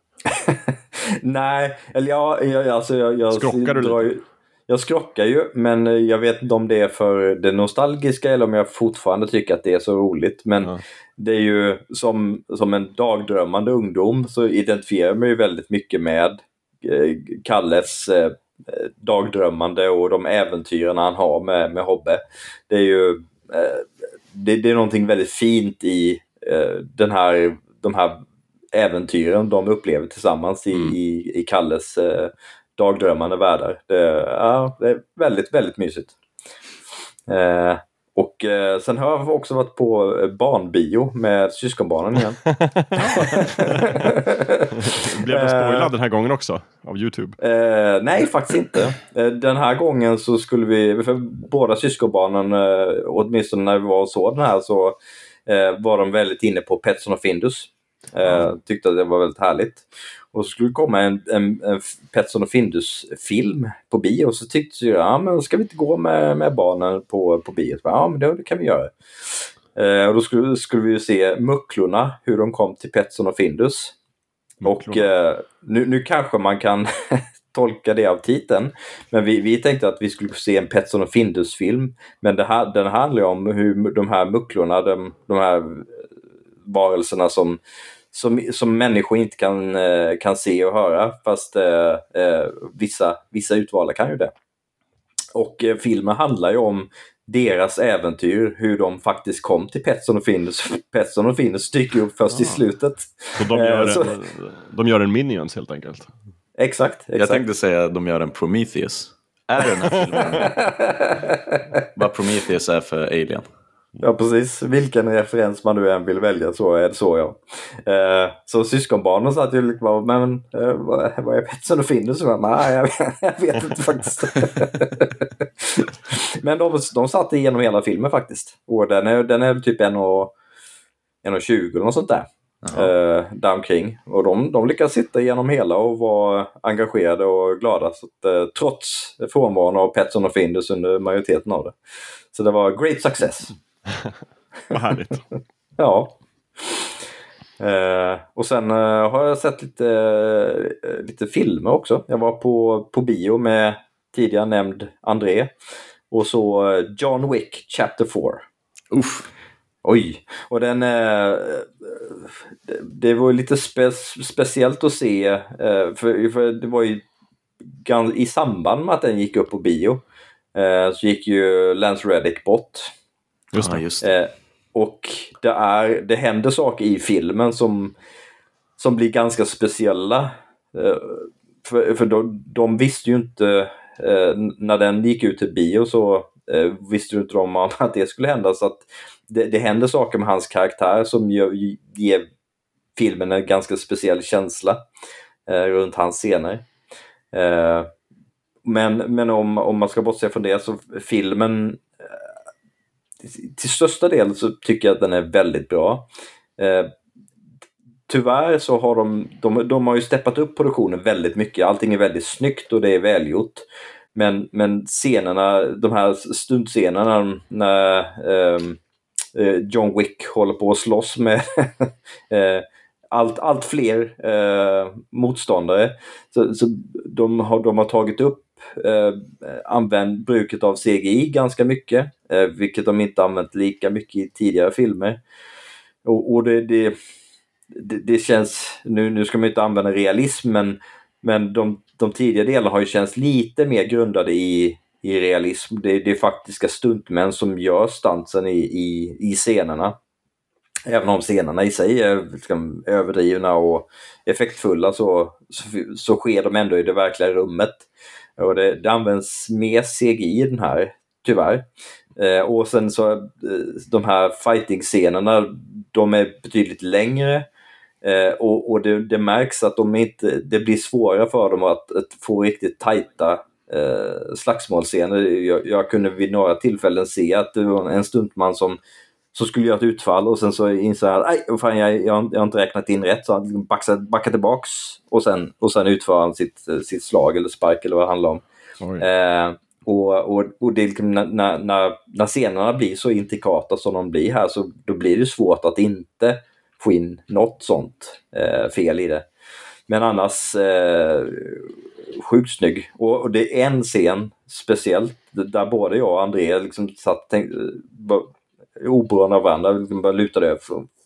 B: Nej, eller ja, jag, alltså jag, jag
A: Skrockar du
B: drar ju, Jag skrockar ju, men eh, jag vet inte om det är för det nostalgiska eller om jag fortfarande tycker att det är så roligt. Men
A: Ja.
B: det är ju som, som en dagdrömmande ungdom så identifierar jag mig ju väldigt mycket med eh, Kalles eh, dagdrömmande och de äventyren han har med, med Hobbe. Det är ju eh, det, det är någonting väldigt fint i eh, den här, de här äventyren de upplever tillsammans i,
A: Mm.
B: i, i Kalles eh, dagdrömmande världar. Det, ja, det är väldigt, väldigt mysigt. Eh, och eh, sen har jag också varit på eh, barnbio med syskonbarnen igen.
A: Blev du spoilad den här gången också? Av YouTube?
B: Eh, nej, faktiskt inte. Eh, den här gången så skulle vi, för båda syskonbarnen, eh, åtminstone när vi var och såg den här, så eh, var de väldigt inne på Petson och Findus. Eh, tyckte att det var väldigt härligt. Och så skulle det komma en, en, en Petson och Findus-film på bio. Så tyckte jag, ja men ska vi inte gå med, med barnen på, på bio? Ja, men det, det kan vi göra. Eh, och då skulle, skulle vi ju se Mucklorna, hur de kom till Petson och Findus. Och eh, nu, nu kanske man kan tolka det av titeln. Men vi, vi tänkte att vi skulle se en Petson och Findus-film. Men det här, den handlar ju om hur de här mucklorna, de, de här varelserna som, som, som människor inte kan, eh, kan se och höra. Fast eh, eh, vissa, vissa utvalda kan ju det. Och eh, filmen handlar ju om deras äventyr, hur de faktiskt kom till Petson och Findus. Petson och Findus dyker upp först i
A: Ah.
B: slutet.
A: Så de gör,
B: eh, så-
A: en, de gör en Minions helt enkelt?
B: Exakt. exakt.
C: Jag tänkte säga att de gör en Prometheus. Är det den här filmen? Vad Prometheus är för alien?
B: Ja, precis. Vilken referens man nu än vill välja så är det så ja. Eh, så syskonbarnen satt ju liksom men eh, vad, är Petson och Findus? Jag Nej, jag, jag vet inte faktiskt. men de, de satt igenom hela filmen faktiskt. Och den är, den är typ 1,20 eller något sånt där. Eh, däromkring. Och de, de lyckas sitta igenom hela och vara engagerade och glada. Så att, eh, trots frånvaron av Petson och Findus under majoriteten av det. Så det var great success.
A: Vad härligt.
B: Ja. Eh, och sen eh, har jag sett lite, eh, lite filmer också. Jag var på, på bio med tidigare nämnd André. Och så eh, John Wick Chapter 4.
C: Uff.
B: Oj! Och den... Eh, det, var lite spe, speciellt att se. Eh, för, för det var ju i samband med att den gick upp på bio. Så gick ju Lance Reddick bort.
A: Just
C: Ja,
A: det.
C: just det.
B: Eh, och det, är, det händer saker i filmen som, som blir ganska speciella. Eh, för för de, de visste ju inte, eh, när den gick ut till bio så eh, visste ju inte de om att det skulle hända. Så att det, det händer saker med hans karaktär som gör, ger filmen en ganska speciell känsla eh, runt hans scener. Eh, men men om, om man ska bortse från det så filmen till största del så tycker jag att den är väldigt bra. Eh, tyvärr så har de, de, de har ju steppat upp produktionen väldigt mycket. Allting är väldigt snyggt och det är välgjort. Men, men scenerna, de här stuntscenerna när ehm, eh, John Wick håller på att slåss med eh, allt, allt fler eh, motståndare. Så, så de, har, de har tagit upp eh, använt bruket av CGI ganska mycket, eh, vilket de inte använt lika mycket i tidigare filmer. Och, och det, det, det, det känns, nu, nu ska man inte använda realism, men, men de, de tidigare delarna har ju känts lite mer grundade i, i realism. Det, det är faktiska stuntmän som gör stansen i, i, i scenerna. Även om scenerna i sig är liksom, överdrivna och effektfulla så, så, så sker de ändå i det verkliga rummet. Och det, det används mer CGI i den här, tyvärr. Eh, och sen så eh, de här fighting-scenerna, de är betydligt längre. Eh, och och det, det, märks att de inte, det blir svårare för dem att, att få riktigt tajta eh, slagsmålscener. Jag, jag, kunde vid några tillfällen se att det var en stuntman som, som skulle göra ett utfall och sen så insåg jag att fan, jag, jag, jag har inte räknat in rätt så han backade, backade tillbaks och sen, och sen utför han sitt, sitt slag eller spark eller vad det handlar om. Eh, och, och, och det liksom när, när, när scenerna blir så intrikata som de blir här så då blir det svårt att inte få in något sånt eh, fel i det. Men annars eh, sjukt snygg. Och, och, det är en scen speciellt där både jag och André liksom satt oberoende av varandra de bara lutade över.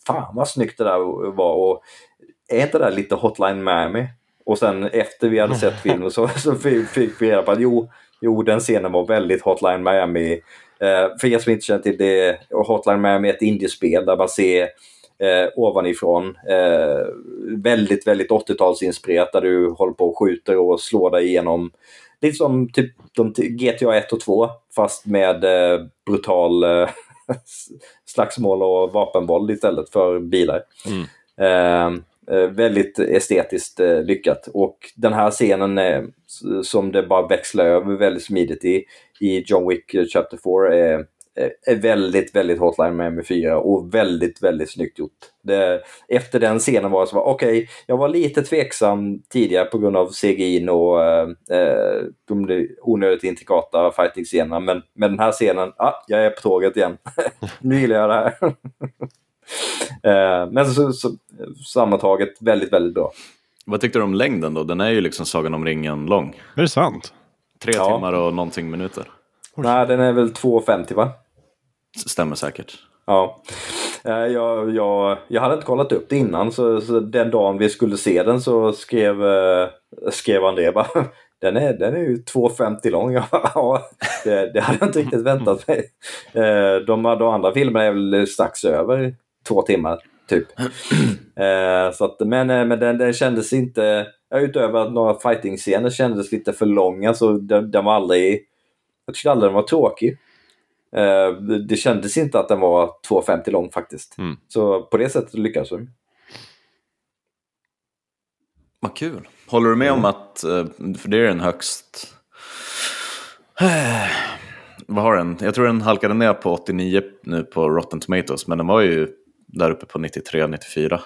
B: Fan vad snyggt det där var. Och är inte det där lite Hotline Miami? Och sen efter vi hade sett filmen så, så fick vi reda på att jo, jo, den scenen var väldigt Hotline Miami. Eh, för er som inte känner till det, Hotline Miami är ett indiespel där man ser eh, ovanifrån. Eh, väldigt, väldigt 80-talsinspirerat där du håller på och skjuter och slår dig igenom. Lite som typ de, GTA 1 och 2 fast med eh, brutal eh, slagsmål och vapenvåld istället för bilar. Mm. Eh, eh, väldigt estetiskt eh, lyckat. Och den här scenen är, som det bara växlar över väldigt smidigt i, i John Wick Chapter 4 är är väldigt, väldigt Hotline Miami 4 och väldigt, väldigt snyggt gjort. Det, efter den scenen var det så var okej, okay, jag var lite tveksam tidigare på grund av CGI och eh, eh, de onödigt intrikata fighting-scenerna, men med den här scenen, ah, jag är på tåget igen. nu gillar jag det här. eh, men så, så, sammantaget väldigt, väldigt bra.
C: Vad tyckte du om längden då? Den är ju liksom Sagan om ringen lång.
A: Är det sant?
C: Tre ja. timmar och någonting minuter.
B: Nej, den är väl 2,50 va?
C: Stämmer säkert.
B: Ja. Eh, jag, jag, jag hade inte kollat upp det innan så, så den dagen vi skulle se den så skrev, eh, skrev André bara den är, den är ju 2,50 lång. ja, det, det hade jag inte riktigt väntat mig. Eh, de, de andra filmerna är väl strax över två timmar typ. Så att, men men den, den kändes inte, utöver att några fighting-scener kändes lite för långa så den, den var aldrig, jag tyckte aldrig den var tråkig. Eh, det kändes inte att den var 2,50 lång faktiskt. Mm. Så på det sättet lyckades de.
C: Vad kul. Håller du med mm. om att, eh, för det är den högst... Vad har den? Jag tror den halkade ner på 89 nu på Rotten Tomatoes, men den var ju där uppe på 93-94.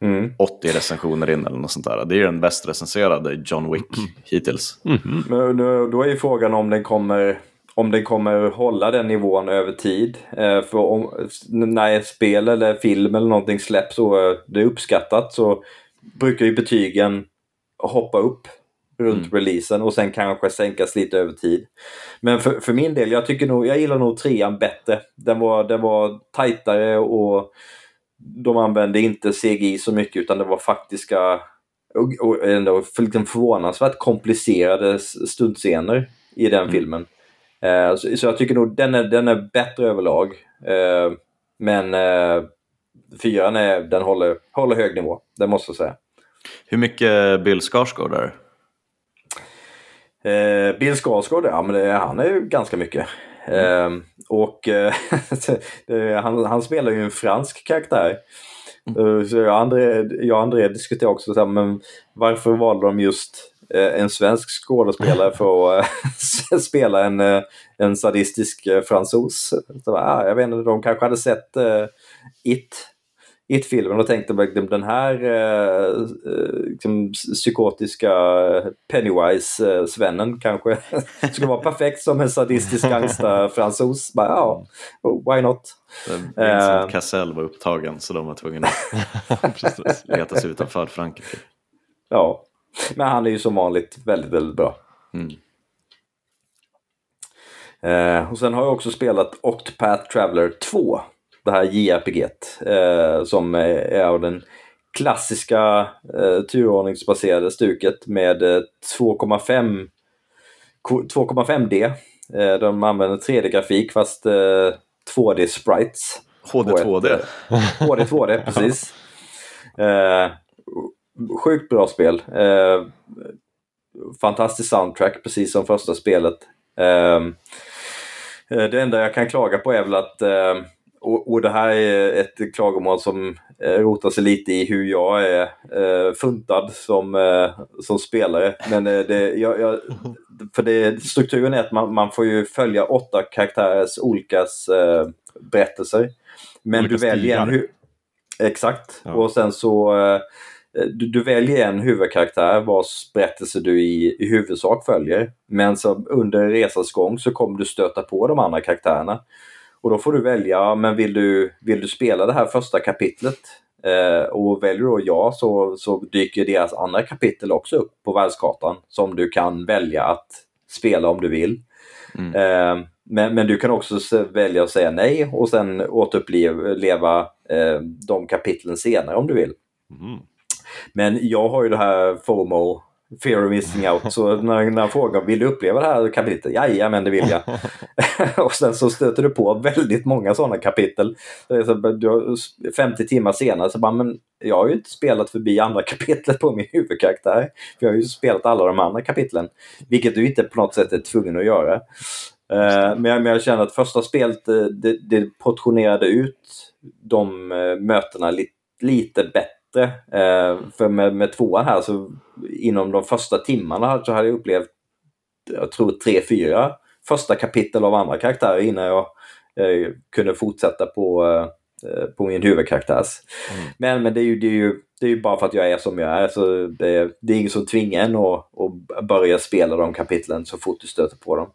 C: Mm. 80 recensioner in eller något sånt där. Det är den bäst recenserade John Wick mm. hittills.
B: Mm. Men då är ju frågan om den kommer om den kommer hålla den nivån över tid. Eh, för om, när ett spel eller film eller någonting släpps och det är uppskattat så brukar ju betygen hoppa upp runt mm. releasen och sen kanske sänkas lite över tid. Men för, för min del, jag tycker nog, jag gillar nog trean bättre. Den var, den var tajtare och de använde inte CGI så mycket utan det var faktiska och, och ändå liksom förvånansvärt komplicerade stuntscener i den mm. filmen. Eh, så, så, jag tycker nog den är, den är bättre överlag. Eh, men eh, fyran är, den håller, håller hög nivå, det måste jag säga.
C: Hur mycket Bill Skarsgård är
B: eh, Bill Skarsgård, ja men det, han är ju ganska mycket. Mm. Eh, och eh, han, han spelar ju en fransk karaktär. Mm. Så jag och André, jag och André diskuterade också, så här, men varför valde de just Eh, en svensk skådespelare för att eh, spela en, eh, en sadistisk fransos. Så, ah, jag vet inte, de kanske hade sett uh, It It-filmen och tänkte att den här eh, liksom, psykotiska Pennywise-svennen kanske skulle vara perfekt som en sadistisk gangsterfransos. Ja, why not?
C: Vincent Cassell var upptagen så de var tvungna att leta sig utanför Frankrike.
B: Ja, men han är ju som vanligt väldigt, väldigt bra. Mm. Eh, och sen har jag också spelat Octopath Traveler 2. Det här JRPG eh, som är av den klassiska eh, turordningsbaserade stuket med 2,5 2,5D. Eh, de använder 3D-grafik fast 2D-sprites.
C: HD 2D.
B: HD 2D, precis. Eh, sjukt bra spel. Eh, fantastisk soundtrack, precis som första spelet. Eh, det enda jag kan klaga på är väl att eh, och, och, det här är ett klagomål som eh, rotar sig lite i hur jag är eh, funtad som, eh, som spelare. Men eh, det, jag, jag, för det, strukturen är att man, man får ju följa åtta karaktärers olika eh, berättelser. Men olika du väljer en... Exakt. Ja. Och sen så du, du, väljer en huvudkaraktär vars berättelse du i, i huvudsak följer. Men så under resans gång så kommer du stöta på de andra karaktärerna. Och då får du välja, men vill du, vill du spela det här första kapitlet? Eh, och väljer du då ja så, så dyker deras andra kapitel också upp på världskartan som du kan välja att spela om du vill. Mm. Eh, men, men du kan också välja att säga nej och sen återuppleva eh, de kapitlen senare om du vill. Mm. Men jag har ju det här FOMO Fear of missing out. Så när, när frågar vill du uppleva det här kapitlet? Jajamän, det vill jag. och sen så stöter du på väldigt många sådana kapitel. Så du har 50 timmar senare så bara, men jag har ju inte spelat förbi andra kapitlet på min huvudkaraktär. För jag har ju spelat alla de andra kapitlen. Vilket du inte på något sätt är tvungen att göra. Uh, men, jag, men jag känner att första spelet eh, det, det portionerade ut de uh, mötena li, lite bättre bättre. Eh, för med, med tvåan här så inom de första timmarna så hade jag upplevt, jag tror tre, fyra första kapitel av andra karaktärer innan jag eh, kunde fortsätta på, eh, på min huvudkaraktärs. Mm. Men, men det, är ju, det, är ju, det är ju bara för att jag är som jag är. Så det, det är ingen som tvingar en att, att börja spela de kapitlen så fort du stöter på dem.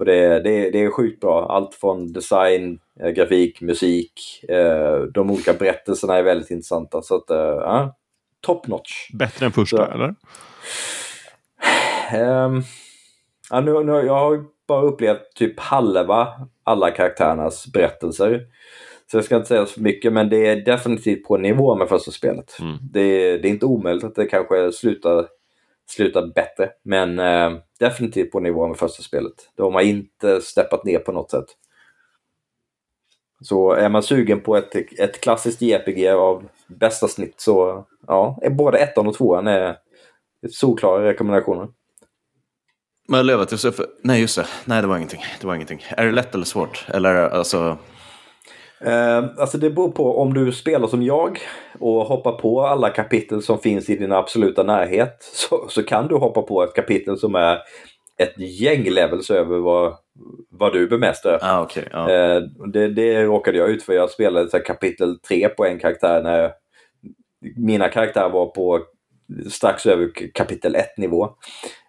B: Och det, det, det är sjukt bra. Allt från design, eh, grafik, musik. Eh, de olika berättelserna är väldigt intressanta. Så att, eh, top notch.
A: Bättre än första, så, eller?
B: Um, ja, nu, nu, jag har bara upplevt typ halva alla karaktärernas berättelser. Så jag ska inte säga så mycket, men det är definitivt på nivå med första spelet. Mm. Det, det, är inte omöjligt att det kanske slutar slutat bättre. Men eh, definitivt på nivå med första spelet. De har inte steppat ner på något sätt. Så är man sugen på ett, ett klassiskt JPG av bästa snitt så ja, är både ettan och tvåan är solklara rekommendationer.
C: Men Lövet, nej just det, nej det var ingenting. Det var ingenting. Är det lätt eller svårt? Eller alltså
B: Eh, alltså det beror på om du spelar som jag och hoppar på alla kapitel som finns i din absoluta närhet så, så kan du hoppa på ett kapitel som är ett gäng levels över vad, vad du bemästrar.
C: Ah, okay, ah.
B: eh, det, det råkade jag ut för. Jag spelade så kapitel 3 på en karaktär när mina karaktärer var på strax över kapitel 1 nivå.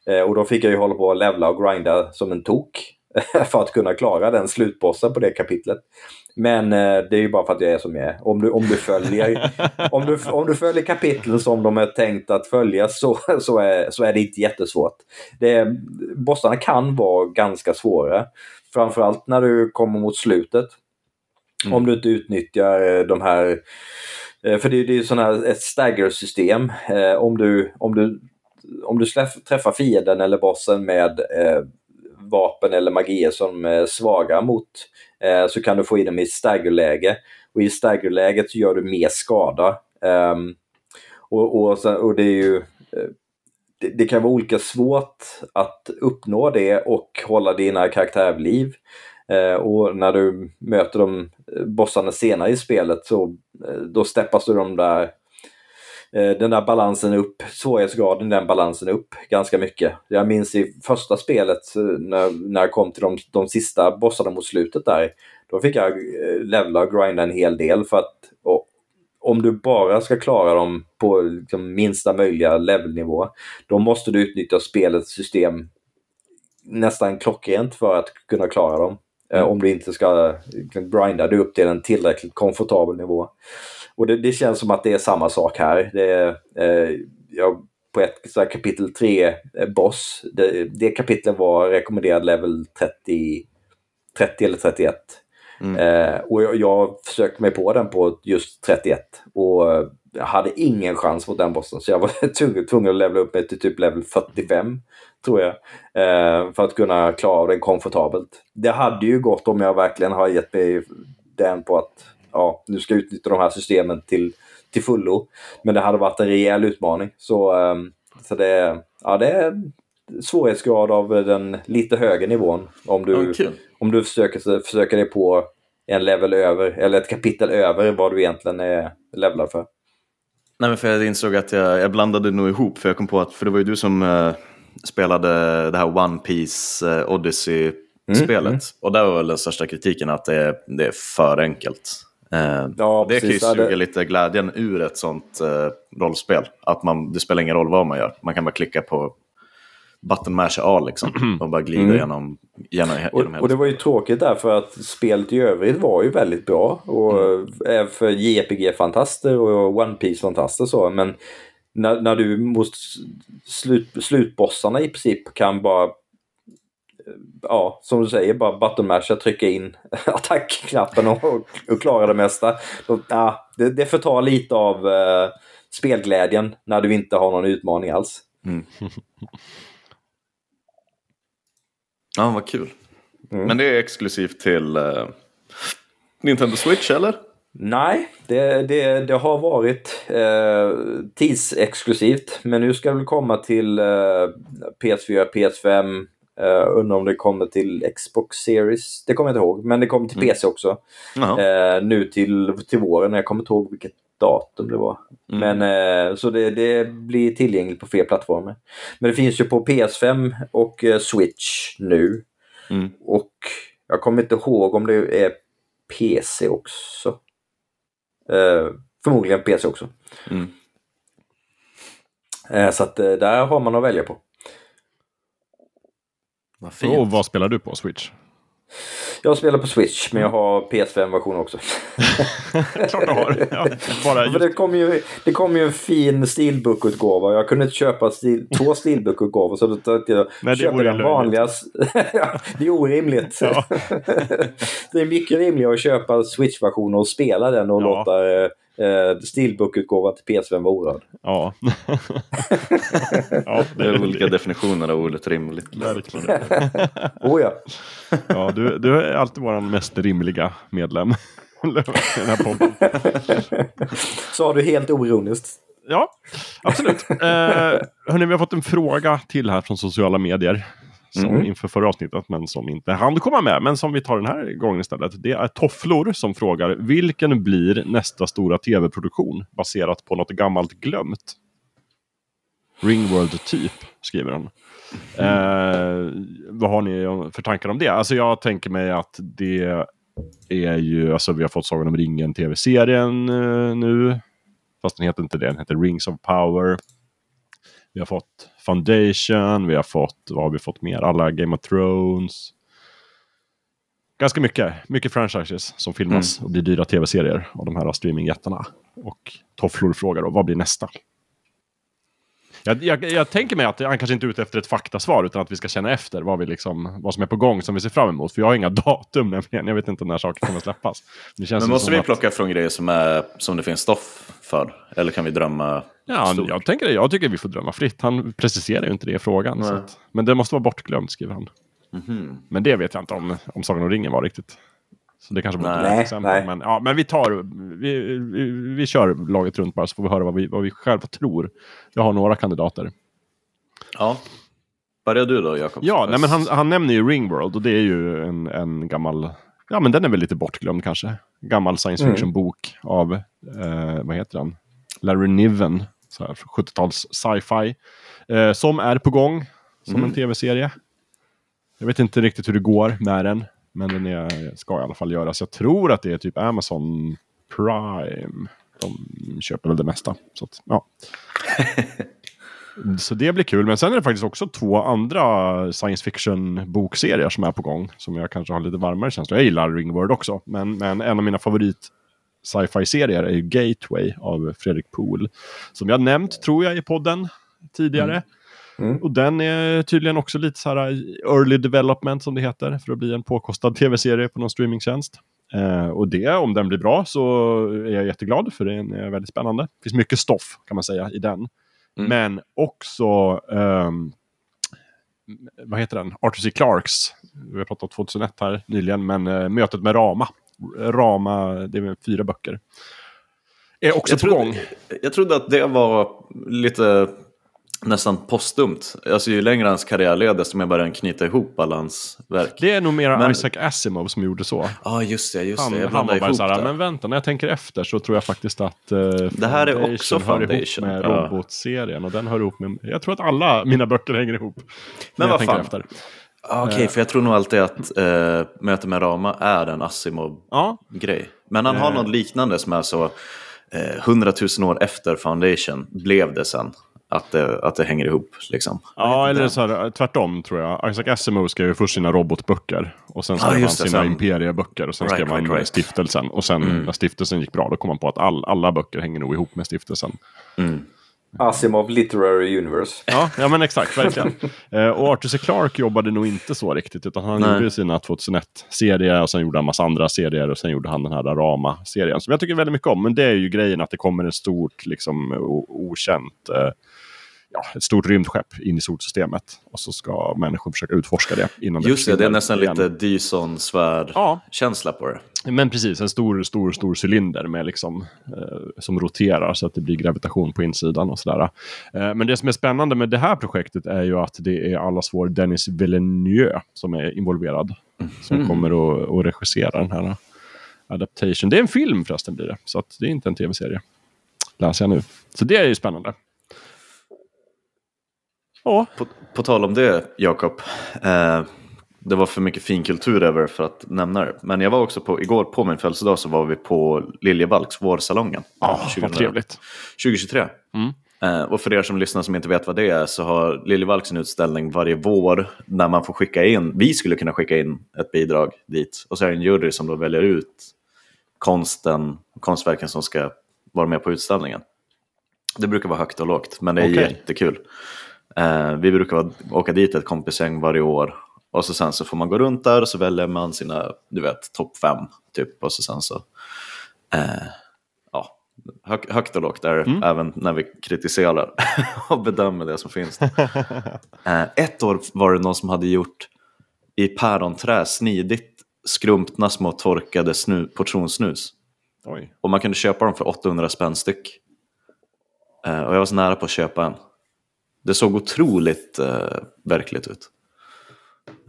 B: Eh, och då fick jag ju hålla på och levla och grinda som en tok för att kunna klara den slutbossen på det kapitlet. Men eh, det är ju bara för att jag är som jag är. Om du, om du, följer, om du, om du följer kapitlen som de är tänkt att följa så, så, är, så är det inte jättesvårt. Det, bossarna kan vara ganska svåra. Framförallt när du kommer mot slutet. Mm. Om du inte utnyttjar eh, de här eh, för det, är ju sådana här, ett stagger-system. Eh, om, du, om, du, om du träffar fienden eller bossen med eh, vapen eller magier som är svaga mot eh, så kan du få in dem i staggerläge. Och i staggerläget så gör du mer skada. Um, och, och, sen, och, det är ju eh, det, det, kan vara olika svårt att uppnå det och hålla dina karaktärer vid liv. Eh, och när du möter de eh, bossarna senare i spelet så eh, då steppas du de där den där balansen upp, svårighetsgraden den balansen upp ganska mycket. Jag minns i första spelet eh, när, när jag kom till de, de sista bossarna mot slutet där. Då fick jag eh, levla och grinda en hel del för att och, om du bara ska klara dem på liksom, minsta möjliga levelnivå då måste du utnyttja spelets system nästan klockrent för att kunna klara dem. Mm. Om du inte ska liksom, grinda dig upp till en tillräckligt komfortabel nivå. Och det, det, känns som att det är samma sak här. Det eh, jag, på ett så kapitel 3 eh, boss, det, det kapitlet var rekommenderad level 30, 30 eller 31. Mm. Eh, och jag, jag försökte mig på den på just 31 och jag hade ingen chans mot den bossen så jag var tvungen, att levela upp mig till typ level 45 tror jag. Eh, för att kunna klara den komfortabelt. Det hade ju gått om jag verkligen har gett mig den på att ja, nu ska utnyttja de här systemen till, till fullo. Men det hade varit en rejäl utmaning. Så, ehm, så det, ja, det är svårighetsgrad av den lite högre nivån. Om du,
C: kul.
B: om du försöker, försöker dig på en level över, eller ett kapitel över vad du egentligen är levlad för.
C: Nej, men för jag insåg att jag, jag blandade nog ihop, för jag kom på att, för det var ju du som eh, spelade det här One Piece eh, Odyssey-spelet.
B: mm.
C: Och där var väl den största kritiken att det är, det är för enkelt. Eh,
B: Ja,
C: det kan ju
B: precis.
C: Suga lite glädjen ur ett sånt eh, rollspel. Att man, det spelar ingen roll vad man gör, man kan bara klicka på button mash A liksom, och bara glida
B: Mm.
C: genom, genom, genom
B: Och,
C: hela
B: och det var ju tråkigt därför att spelet i övrigt var ju väldigt bra. Och är för JRPG-fantaster och One Piece-fantaster så. Men när, när du mot slut, slutbossarna i princip kan bara Ja, som du säger, bara button masha, trycka in attackknappen och, och klara det mesta. Då, ja, det, det förtar lite av eh, spelglädjen när du inte har någon utmaning alls.
C: Ja, vad kul.
B: Mm.
C: Men det är exklusivt till eh, Nintendo Switch, eller?
B: Nej, det, det, det har varit eh, tidsexklusivt. Men nu ska det komma till eh, PS4, PS5. Eh, undrar om det kommer till Xbox Series. Det kommer jag inte ihåg. Men det kommer till PC också. Eh, nu till, till våren. Jag kommer inte ihåg vilket datum det var.
C: Mm.
B: Men, eh, så det, det blir tillgängligt på fler plattformar. Men det finns ju på PS5 och Switch nu.
C: Mm.
B: Och jag kommer inte ihåg om det är PC också. Förmodligen PC också.
C: Mm.
B: Så att där har man att välja på.
C: Vad fint.
A: Och vad spelar du på Switch?
B: Jag spelar på Switch men jag har PS5-version också.
A: Klart du har. Ja, bara
B: För det kom ju, det kom ju en fin Steelbook-utgåva. Jag kunde inte köpa stil, två Steelbook-utgåvor så tänkte jag
A: Nej, vore
B: den vanliga. Det är orimligt.
A: Ja.
B: det är mycket rimligare att köpa Switch-versionen och spela den och
A: Ja.
B: låta eh, Steelbook-utgåvan till PS5 vara orörd.
A: Ja. ja,
C: Det är olika definitioner av ordet rimligt.
A: Verkligen.
B: Oh ja.
A: Ja, du, du är alltid vår mest rimliga medlem. den här podden.
B: Sa du helt oironiskt.
A: Ja, absolut. Eh, hörni, vi har fått en fråga till här från sociala medier. Som
B: Mhm.
A: inför förra avsnittet, men som inte hann komma med. Men som vi tar den här gången istället. Det är Tofflor som frågar vilken blir nästa stora tv-produktion baserat på något gammalt glömt? Ringworld typ, skriver han. Eh, vad har ni för tankar om det? Alltså jag tänker mig att det är ju, alltså vi har fått Sagan om ringen tv-serien eh, nu. Fast den heter inte det, den heter Rings of Power. Vi har fått Foundation, vi har fått, vad har vi fått mer? Alla Game of Thrones. Ganska mycket, mycket franchises som filmas och blir dyra tv-serier av de här streamingjättarna. Och Tofflor frågar då, vad blir nästa? Jag, jag, jag tänker mig att han kanske inte är ute efter ett faktasvar utan att vi ska känna efter vad, vi liksom, vad som är på gång som vi ser fram emot. För jag har inga datum nämligen. Jag vet inte när saker kommer släppas.
C: Men måste vi
A: att-
C: plocka från grejer som, är, som det finns stoff för? Eller kan vi drömma
A: Ja,
C: stort?
A: jag, tänker jag tycker vi får drömma fritt. Han preciserar ju inte det i frågan. Att, men det måste vara bortglömt, skriver han.
C: Mhm.
A: Men det vet jag inte om, om Sagan om ringen var riktigt. Så det kanske var ett exempel.
B: nej.
A: Men, ja, men vi tar, vi, vi, vi kör laget runt bara så får vi höra vad vi, vad vi själva tror. Jag har några kandidater.
C: Ja. Börjar du då, Jakob?
A: Ja, nej, men han, han nämner ju Ringworld och det är ju en, en gammal, ja men den är väl lite bortglömd kanske. Gammal science
B: Mm.
A: fiction-bok av, eh, vad heter han? Larry Niven, så här, 70-tals sci-fi. Eh, som är på gång som
C: Mm.
A: en tv-serie. Jag vet inte riktigt hur det går med den, men den är, ska i alla fall göras. Jag tror att det är typ Amazon Prime. De köper väl det mesta. Så, att, ja. så det blir kul. Men sen är det faktiskt också två andra science fiction-bokserier som är på gång. Som jag kanske har lite varmare känslor. Jag gillar Ringworld också. Men, men en av mina favorit sci-fi-serier är Gateway av Fredrik Pohl. Som jag nämnt, tror jag, i podden tidigare.
B: Mm.
A: Och den är tydligen också lite så här early development som det heter. För att bli en påkostad tv-serie på någon streamingtjänst. Eh, och det, om den blir bra så är jag jätteglad för den är väldigt spännande. Det finns mycket stoff kan man säga i den.
C: Mm.
A: Men också, ehm, vad heter den? Arthur C. Clarks. Vi har pratat om 2001 här nyligen, men eh, mötet med Rama. Rama, det är fyra böcker. Är också
C: Jag
A: på gång.
C: trodde, jag trodde att det var lite nästan postumt. Alltså ju längre hans karriär led, desto mer började han knyta ihop alla hans verk.
A: Det är nog mer
C: Men-
A: Isaac Asimov som gjorde så.
C: Ja, ah, just det. Just
A: Han,
C: det. Jag
A: han var bara såhär,
C: det.
A: men vänta, när jag tänker efter så tror jag faktiskt att uh,
C: Det här är också
A: hör ihop
C: Foundation,
A: med
C: ja.
A: robotserien. Och den hör ihop med, jag tror att alla mina böcker hänger ihop.
C: Men vad fan.
A: Efter.
C: Ah, Okej, för jag tror nog alltid att eh, Möte med Rama är en Asimov-grej.
A: Ja,
C: Men han har
A: Eh.
C: något liknande som är så eh, 100 000 år efter Foundation blev det sen. Att det, att det hänger ihop liksom.
A: ja eller så här, tvärtom tror jag. Isaac Asimov skrev ju först sina robotböcker. Och sen skrev han
C: just det,
A: sina
C: sen-
A: imperieböcker. Och sen
C: Right,
A: skrev han
C: right, right.
A: stiftelsen. Och sen
C: Mm.
A: när stiftelsen gick bra, då kom han på att all, alla böcker hänger nog ihop med stiftelsen.
C: Mm.
B: Asimov Literary Universe.
A: Ja, ja men exakt, verkligen. Eh, och Arthur C. Clarke jobbade nog inte så riktigt. Utan han
C: Nej.
A: gjorde sina 2001-serier och sen gjorde han massa andra serier. Och sen gjorde han den här Rama-serien. Som jag tycker väldigt mycket om. Men det är ju grejen att det kommer en stort, liksom okänt, eh, ja, ett stort rymdskepp in i solsystemet. Och så ska människor försöka utforska det innan
C: Just det, det är nästan
A: igen.
C: lite Dyson-svärd-känsla
A: Ja,
C: på det.
A: men precis. En stor, stor, stor cylinder med liksom, eh, som roterar så att det blir gravitation på insidan och sådär. Eh, men det som är spännande med det här projektet är ju att det är allas vår Dennis Villeneuve som är involverad. Som kommer att, att regissera den här adaptation. Det är en film förresten blir det. Så att det är inte en tv-serie. Läser jag nu. Så det är ju spännande. Ja,
C: På, på tal om det, Jakob. Eh, det var för mycket finkultur över för att nämna det. Men jag var också på, igår på min födelsedag så var vi på Liljevalchs vårsalongen. 2000
A: vad trevligt.
C: 2023.
A: Mm.
C: Eh, och för er som lyssnar som inte vet vad det är så har Liljevalchs en utställning varje vår där man får skicka in, vi skulle kunna skicka in ett bidrag dit. Och så är det en jury som då väljer ut konsten, konstverken som ska vara med på utställningen. Det brukar vara högt och lågt, men det är
A: Okej.
C: jättekul. Eh, vi brukar vara, åka dit ett kompisgäng varje år. Och så sen så får man gå runt där och så väljer man sina, du vet, topp fem typ. Och så sen så, eh, ja, hög, högt och lågt där, även när vi kritiserar och bedömer det som finns. eh, ett år var det någon som hade gjort i päronträ snidigt skrumpna små torkade snu, portionssnus.
A: Oj.
C: Och man kunde köpa dem för 800 spänn styck. Eh, och jag var så nära på att köpa en. Det såg otroligt eh, verkligt ut.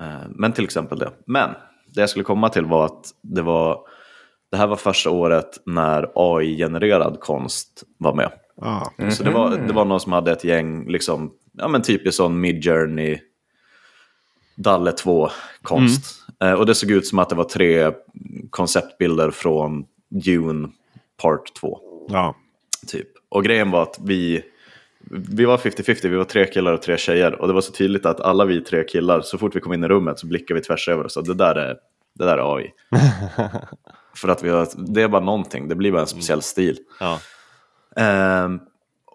C: Eh, men till exempel det. Men det jag skulle komma till var att det var det här var första året när AI-genererad konst var med.
A: Ah.
C: Så det var, det var någon som hade ett gäng, liksom, ja men typiskt sån Midjourney, Dalle 2-konst. Eh, och det såg ut som att det var tre konceptbilder från Dune Part 2.
A: Ja.
C: Typ. Och grejen var att vi, vi var 50-50, vi var tre killar och tre tjejer. Och det var så tydligt att alla vi tre killar, så fort vi kom in i rummet så blickade vi tvärs över och sa det där är, det där är AI. För att vi har, det är bara någonting, det blir bara en speciell stil.
A: Ja.
C: Ehm,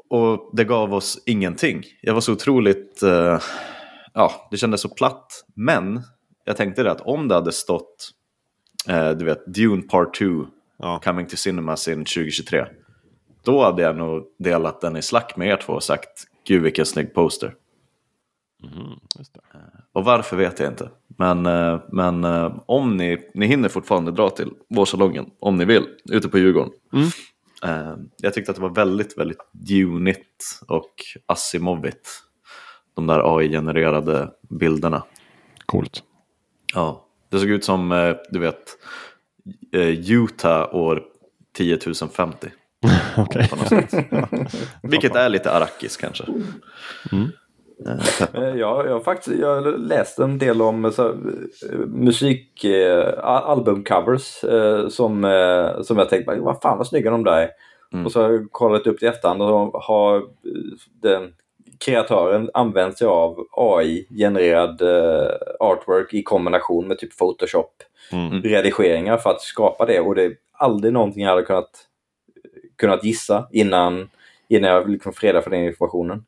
C: och det gav oss ingenting. Jag var så otroligt, eh, ja, det kändes så platt. Men jag tänkte det att om det hade stått, eh, du vet, Dune Part 2
A: Ja.
C: coming to cinemas in 2023. Då hade jag nog delat den i slack med er två och sagt, gud vilken snygg poster.
A: Just det.
C: Och varför vet jag inte. Men, eh, men eh, om ni, ni hinner fortfarande dra till vårsalongen, om ni vill, ute på Djurgården.
A: Mm.
C: Eh, Jag tyckte att det var väldigt, väldigt Dunigt och Asimovigt. De där AI-genererade bilderna.
A: Coolt.
C: Ja, det såg ut som, eh, du vet, eh, Utah år 10 050. Något sätt. Vilket är lite Arrakis kanske.
B: Eh, Ja, jag har faktiskt jag har läst en del om så, här, eh, musik, eh, al- albumcovers eh, som, eh, som jag tänkte, vad fan vad snygga de där är.
C: Mm.
B: Och så har jag kollat upp det i efterhand och har eh, den kreatören använt sig av AI-genererad eh, artwork i kombination med typ Photoshop
A: Mm.
B: redigeringar för att skapa det och det är aldrig någonting jag hade kunnat, kunnat gissa innan, innan jag liksom fredade för den informationen.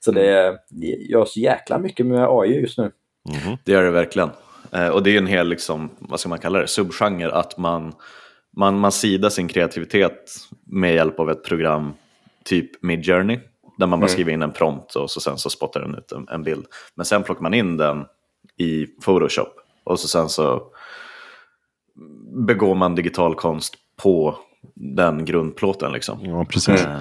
B: Så det, det görs så jäkla mycket med AI just nu.
A: Mhm.
C: Det gör det verkligen. Eh, och det är en hel, liksom, vad ska man kalla det, subgenre att man, man, man sidar sin kreativitet med hjälp av ett program typ Midjourney. Där man bara skriver in en prompt och så sen så spottar den ut en, en bild. Men sen plockar man in den i Photoshop och så sen så begår man digital konst på den grundplåten. Liksom.
A: Ja, precis.
C: Eh,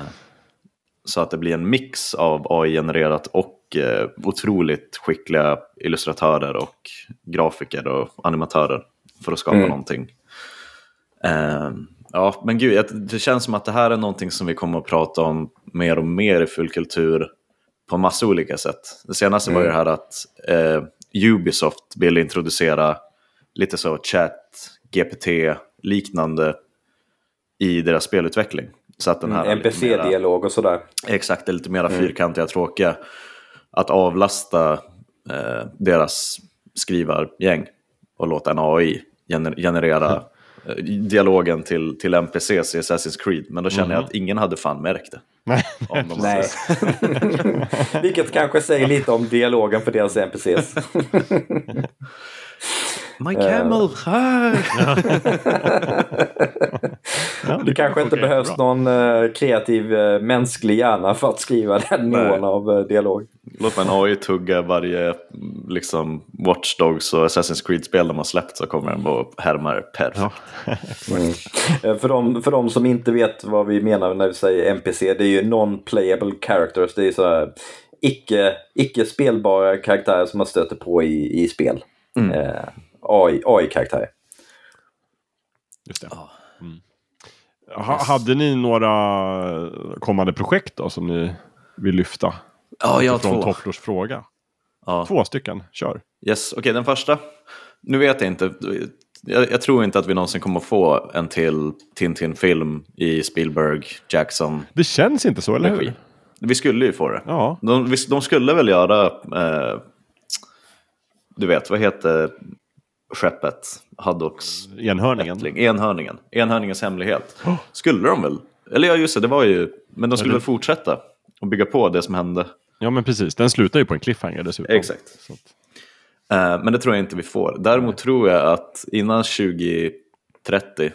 C: Så att det blir en mix av AI-genererat och eh, otroligt skickliga illustratörer och grafiker och animatörer för att skapa
B: Mm.
C: någonting. Eh, ja, men gud, det känns som att det här är någonting som vi kommer att prata om mer och mer i fullkultur på massa olika sätt. Det senaste var ju det här att eh, Ubisoft vill introducera lite så chat, GPT-liknande i deras spelutveckling. Så att den här lite mera-
B: NPC-dialog och sådär.
C: Exakt, det lite mera fyrkantiga, tråkiga. Att avlasta eh, deras skrivargäng och låta en AI gener generera eh, dialogen till, till NPCs i Assassin's Creed. Men då känner jag att ingen hade fan märkt det. De
B: Nej. Vilket kanske säger lite om dialogen för deras NPCs.
C: My camel! Ah!
A: Ja,
B: Det kanske inte behövs
A: jättebra.
B: någon eh, kreativ eh, mänsklig hjärna för att skriva den nivån av eh, dialog.
C: Låt en AI tugga varje mm, liksom, Watch Dogs och Assassin's Creed-spel de har släppt så kommer den vara härmar perfekt.
A: Ja.
B: Eh, För de, för de som inte vet vad vi menar när vi säger NPC, det är ju non-playable characters. Det är så här icke, icke spelbara karaktärer som man stöter på i, i spel.
C: Mm.
B: Eh, AI.
A: Just det. Mm. Ha, hade ni några kommande projekt då som ni vill lyfta?
C: Ja, jag har
A: Från
C: två.
A: Topplors fråga.
C: Ja.
A: Två stycken, kör.
C: Yes, okej den första. Nu vet jag inte. Jag, jag tror inte att vi någonsin kommer få en till Tintin-film i Spielberg, Jackson
A: Det känns inte så, eller hur?
C: Vi skulle ju få det.
A: Ja.
C: De, de skulle väl göra, eh, du vet, vad heter skeppet? Haddocks
A: Enhörningen.
C: ättling? Enhörningen. Enhörningens hemlighet. Skulle de väl? Eller ja, just det, det var ju, men de skulle väl fortsätta och bygga på det som hände.
A: Ja, men precis. Den slutar ju på en cliffhanger dessutom.
C: Exakt.
A: Att,
C: Eh, men det tror jag inte vi får. Däremot tror jag att innan 2030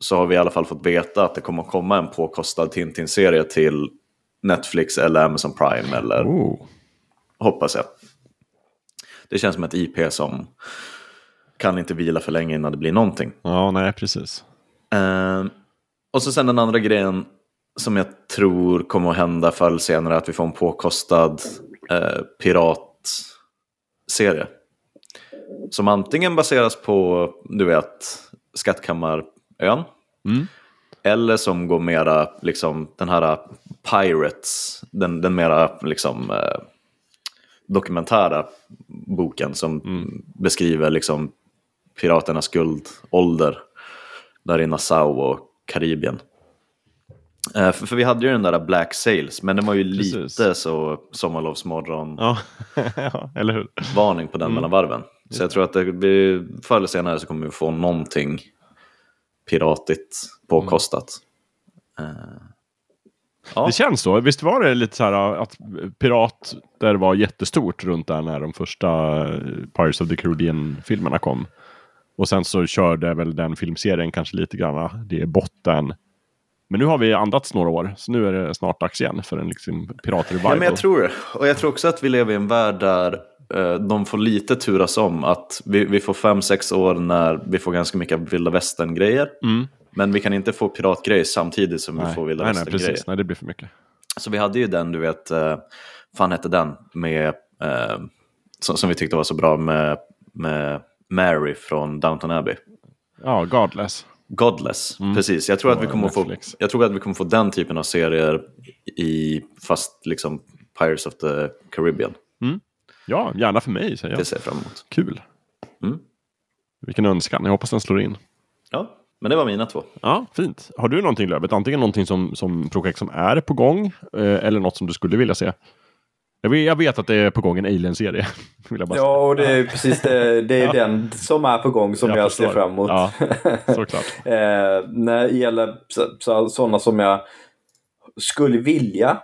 C: så har vi i alla fall fått veta att det kommer att komma en påkostad Tintin-serie till Netflix eller Amazon Prime eller
A: oh.
C: hoppas jag. Det känns som ett IP som kan inte vila för länge innan det blir någonting.
A: Ja, nej, precis.
C: Eh, och så sen den andra grejen som jag tror kommer att hända förr eller senare att vi får en påkostad eh, piratserie. Som antingen baseras på, du vet, Skattkammarön.
A: Mm.
C: Eller som går mera, liksom den här Pirates, den, den mera liksom eh, dokumentära boken som beskriver liksom piraternas guldålder där i Nassau och Karibien. Eh, för, för vi hade ju den där Black Sails, men den var ju
A: Precis.
C: lite så sommarlovsmorgon
A: Ja. ja, eller hur?
C: varning på den mellan varven. Så jag tror att det, vi, förr eller senare så kommer vi få någonting piratigt påkostat. Eh, ja.
A: Det känns så. Visst var det lite så här att pirater var jättestort runt där när de första eh, Pirates of the Caribbean-filmerna kom. Och sen så körde väl den filmserien kanske lite grann, det är botten. Men nu har vi andats några år, så nu är det snart dags igen för en liksom piratrevival.
C: Ja, men jag tror det. Och jag tror också att vi lever i en värld där eh, de får lite turas om. Att vi, vi får fem, sex år när vi får ganska mycket vilda västern-grejer.
A: Mm.
C: Men vi kan inte få piratgrejer samtidigt som vi
A: Nej,
C: får vilda
A: nej, nej, precis. Nej, det blir för mycket.
C: Så vi hade ju den, du vet, uh, fan hette den, med, eh, som, som vi tyckte var så bra med, med Mary från Downton Abbey.
A: Ja, Godless.
C: Godless, precis. Jag tror, att vi kommer få, jag tror att vi kommer få den typen av serier i, fast liksom Pirates of the Caribbean.
A: Ja, gärna för mig säger
C: Det
A: jag.
C: ser jag fram emot.
A: Kul.
C: Mm.
A: Vilken önskan. Jag hoppas den slår in.
C: Ja, men det var mina två.
A: Ja, fint. Har du någonting Lövet? Antingen någonting som, som projekt som är på gång eh, eller något som du skulle vilja se. Jag vet, jag vet att det är på gång en Alien-serie. Vill jag bara säga.
B: Ja, och det är precis det, det är den som är på gång som jag, ser
A: förstår.
B: fram emot.
A: Ja, såklart.
B: Eh, när det gäller så, så, sådana som jag skulle vilja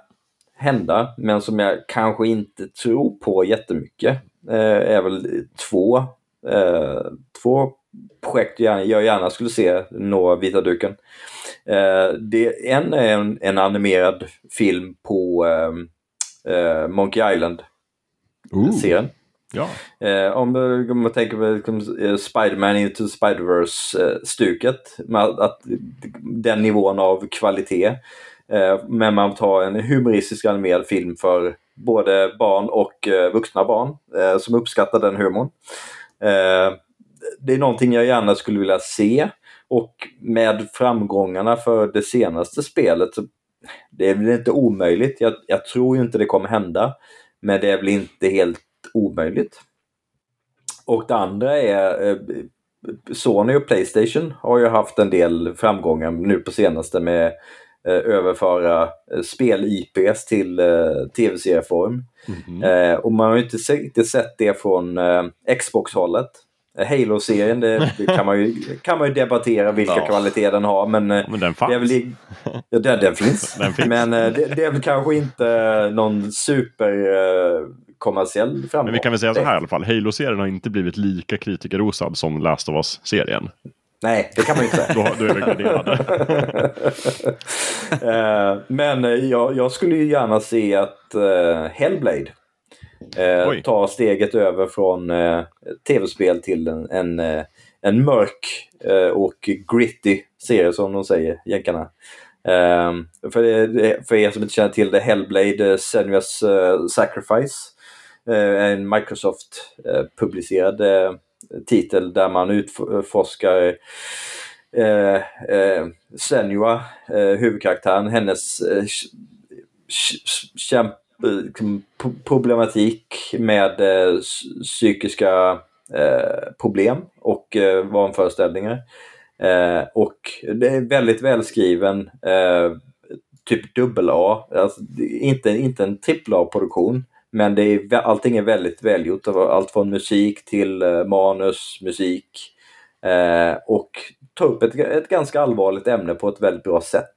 B: hända, men som jag kanske inte tror på jättemycket, eh, är väl två, eh, två projekt jag, gärna skulle se nå vita duken. Eh, det, en är en, en animerad film på eh, eh, Monkey Island-serien.
A: Ja.
B: Eh, om, om man tänker på liksom, eh, Spider-Man into Spider-Verse-stuket, att, att den nivån av kvalitet. Eh, men man tar en humoristisk animerad film för både barn och eh, vuxna barn eh, som uppskattar den humorn. Det är någonting jag gärna skulle vilja se. Och med framgångarna för det senaste spelet, så det är väl inte omöjligt. Jag, jag tror ju inte det kommer hända. Men det är väl inte helt omöjligt. Och det andra är eh, Sony och Playstation har ju haft en del framgångar nu på senaste med eh, överföra eh, spel-IPs till eh, tv-serieform.
A: Mhm.
B: Eh, och man har ju inte, se, inte sett det från Xbox-hållet. Eh, Halo-serien, det, det kan, man ju, kan man ju debattera vilka
C: Ja.
B: kvaliteter den har. Men, eh,
A: Men den
B: det
A: fanns.
B: är väl ja, den, den finns.
A: Den finns.
B: Men eh, det, det är väl kanske inte någon super eh, framgång.
A: Men vi kan väl säga så här i alla fall. Halo-serien har inte blivit lika kritikerrosad som Last of Us-serien.
B: Nej, det kan man ju inte säga.
A: Då, då är vi graderade.
B: Eh, men eh, jag, jag skulle ju gärna se att eh, Hellblade eh, tar steget över från eh, tv-spel till en, en, eh, en mörk eh, och gritty serie som de säger, jänkarna. Eh, för, det- för er som inte känner till det, Hellblade eh, Senua's eh, Sacrifice en Microsoft-publicerad titel där man utforskar eh, eh, Senua, eh, huvudkaraktären, hennes eh, kämp, Liksom, problematik med eh, psykiska eh, problem och eh, vanföreställningar. Eh, och det är väldigt välskriven, typ dubbel A, alltså, inte, inte en trippel A-produktion. Men det är, allting är väldigt välgjort. Allt från musik till manus, musik. Eh, och ta upp ett, ett ganska allvarligt ämne på ett väldigt bra sätt.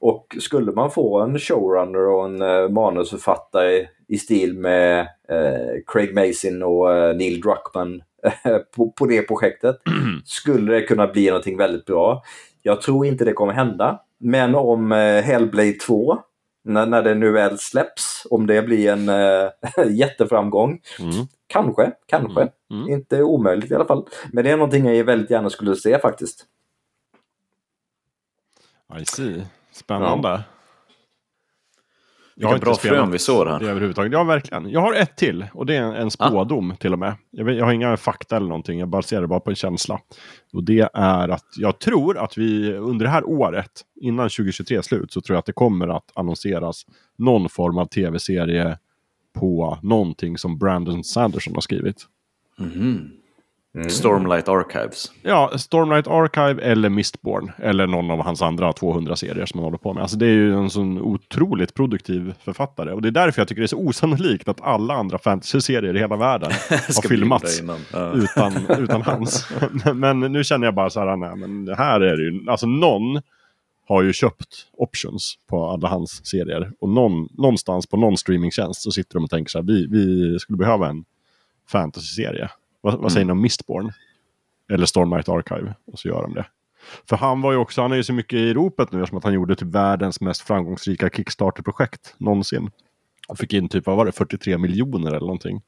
B: Och skulle man få en showrunner och en eh, manusförfattare i stil med eh, Craig Mason och eh, Neil Druckmann eh, på, på det projektet skulle det kunna bli någonting väldigt bra. Jag tror inte det kommer hända. Men om eh, Hellblade 2, när, när det nu väl släpps, om det blir en eh, jätteframgång,
A: Mm.
B: kanske, kanske.
A: Mm.
B: Inte omöjligt i alla fall. Men det är någonting jag väldigt gärna skulle se faktiskt.
A: I see. Spännande. Jag
C: Vilka bra frön vi sår här.
A: överhuvudtaget. Ja, verkligen. Jag har ett till och det är en, en spådom till och med. Jag, vet, jag har inga fakta eller någonting, jag baserar det bara på en känsla. Och det är att jag tror att vi under det här året, innan 2023 är slut, så tror jag att det kommer att annonseras någon form av tv-serie på någonting som Brandon Sanderson har skrivit.
C: Mhm. Stormlight Archives.
A: Ja, Stormlight Archive eller Mistborn. Eller någon av hans andra 200 serier som han håller på med. Alltså det är ju en sån otroligt produktiv författare. Och det är därför jag tycker det är så osannolikt att alla andra fantasy-serier i hela världen har filmats.
C: Ja.
A: utan, utan hans. men, men nu känner jag bara så här, nej men det här är det ju, alltså någon har ju köpt options på alla hans serier. Och någon, någonstans på någon streamingtjänst så sitter de och tänker så här, vi, vi skulle behöva en fantasy-serie. Vad, vad säger ni om Mistborn? Eller Stormlight Archive. Och så gör de det. För han var ju också, han är ju så mycket i ropet nu eftersom att han gjorde typ världens mest framgångsrika Kickstarter-projekt någonsin. Och fick in typ, vad var det, 43 miljoner eller någonting.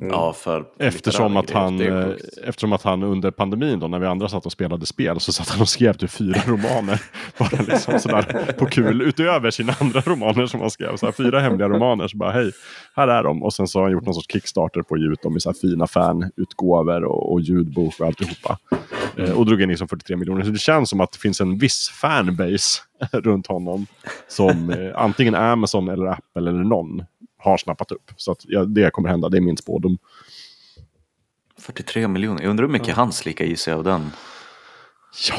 C: Ja, för
A: Eftersom att, han, eh, eftersom att han under pandemin då, när vi andra satt och spelade spel, så satt han och skrev typ fyra romaner. Bara liksom sådär på kul, utöver sina andra romaner som han skrev. Så här, fyra hemliga romaner, så bara hej, här är de. Och sen så har han gjort någon sorts Kickstarter på att ge ut dem i fina fanutgåvor och, och ljudbok och alltihopa. Eh, och drog in liksom 43 miljoner. Så det känns som att det finns en viss fanbase runt honom. Som eh, antingen Amazon eller Apple eller någon har snappat upp. Så att, ja, det kommer hända, det är min spådom.
C: 43 miljoner. Jag undrar hur mycket hans lika i sig av den.
A: Ja,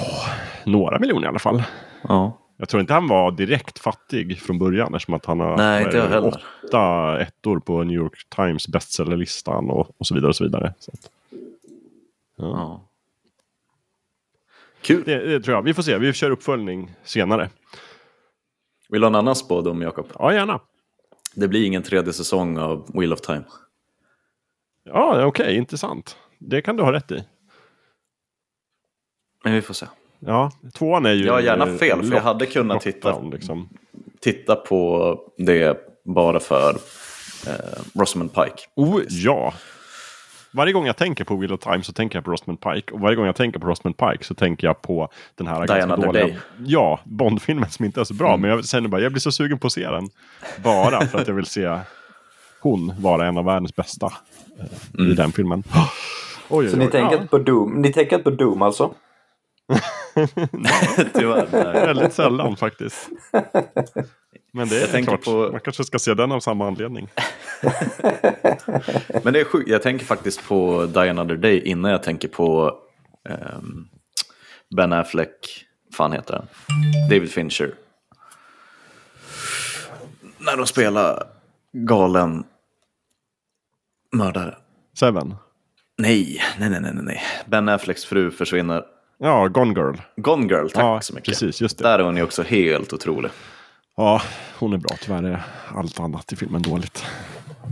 A: några miljoner i alla fall.
C: Ja.
A: Jag tror inte han var direkt fattig från början eftersom att han har
C: Nej,
A: är åtta ettor på New York Times bestsellerlistan och, och så vidare. och så vidare. Så att,
C: ja. Kul.
A: det, det tror jag. Vi får se. Vi kör uppföljning senare.
C: Vill du ha en annan spådom, Jakob?
A: Ja, gärna.
C: Det blir ingen tredje säsong av Wheel of Time.
A: Ja, okej. intressant. Det kan du ha rätt i.
C: Men vi får se.
A: Ja, tvåan är ju...
C: Jag har gärna
A: eh,
C: fel, för jag
A: lock-
C: hade kunnat titta,
A: Liksom.
C: titta på det bara för eh, Rosamund Pike.
A: Oh, ja. Varje gång jag tänker på Wheel of Time så tänker jag på Rosman Pike. Och varje gång jag tänker på Rosman Pike så tänker jag på den här
C: Die
A: ganska dåliga...
C: Day.
A: Ja, Bond-filmen som inte är så bra.
C: Mm.
A: Men jag känner bara, jag blir så sugen på att se den. Bara för att jag vill se hon vara en av världens bästa eh, i den filmen. Oj, oj,
B: Så ni
A: oj.
B: tänker,
A: Ja,
B: på Doom, ni tänker på Doom alltså?
C: Tyvärr. Nej.
A: väldigt sällan faktiskt. Men det är
C: Jag
A: klart,
C: på-
A: man kanske ska se den av samma anledning.
C: Men det är sjukt, jag tänker faktiskt på Die Another Day innan jag tänker på ehm, Ben Affleck, fan heter han? David Fincher. När de spelar galen mördare.
A: Seven.
C: Nej, nej, nej, nej, nej. Ben Afflecks fru försvinner.
A: Ja, Gone Girl.
C: Gone Girl, tack
A: Ja,
C: så mycket.
A: precis, just det.
C: Där är hon ju också helt otrolig.
A: Ja, hon är bra. Tyvärr är allt annat i filmen dåligt.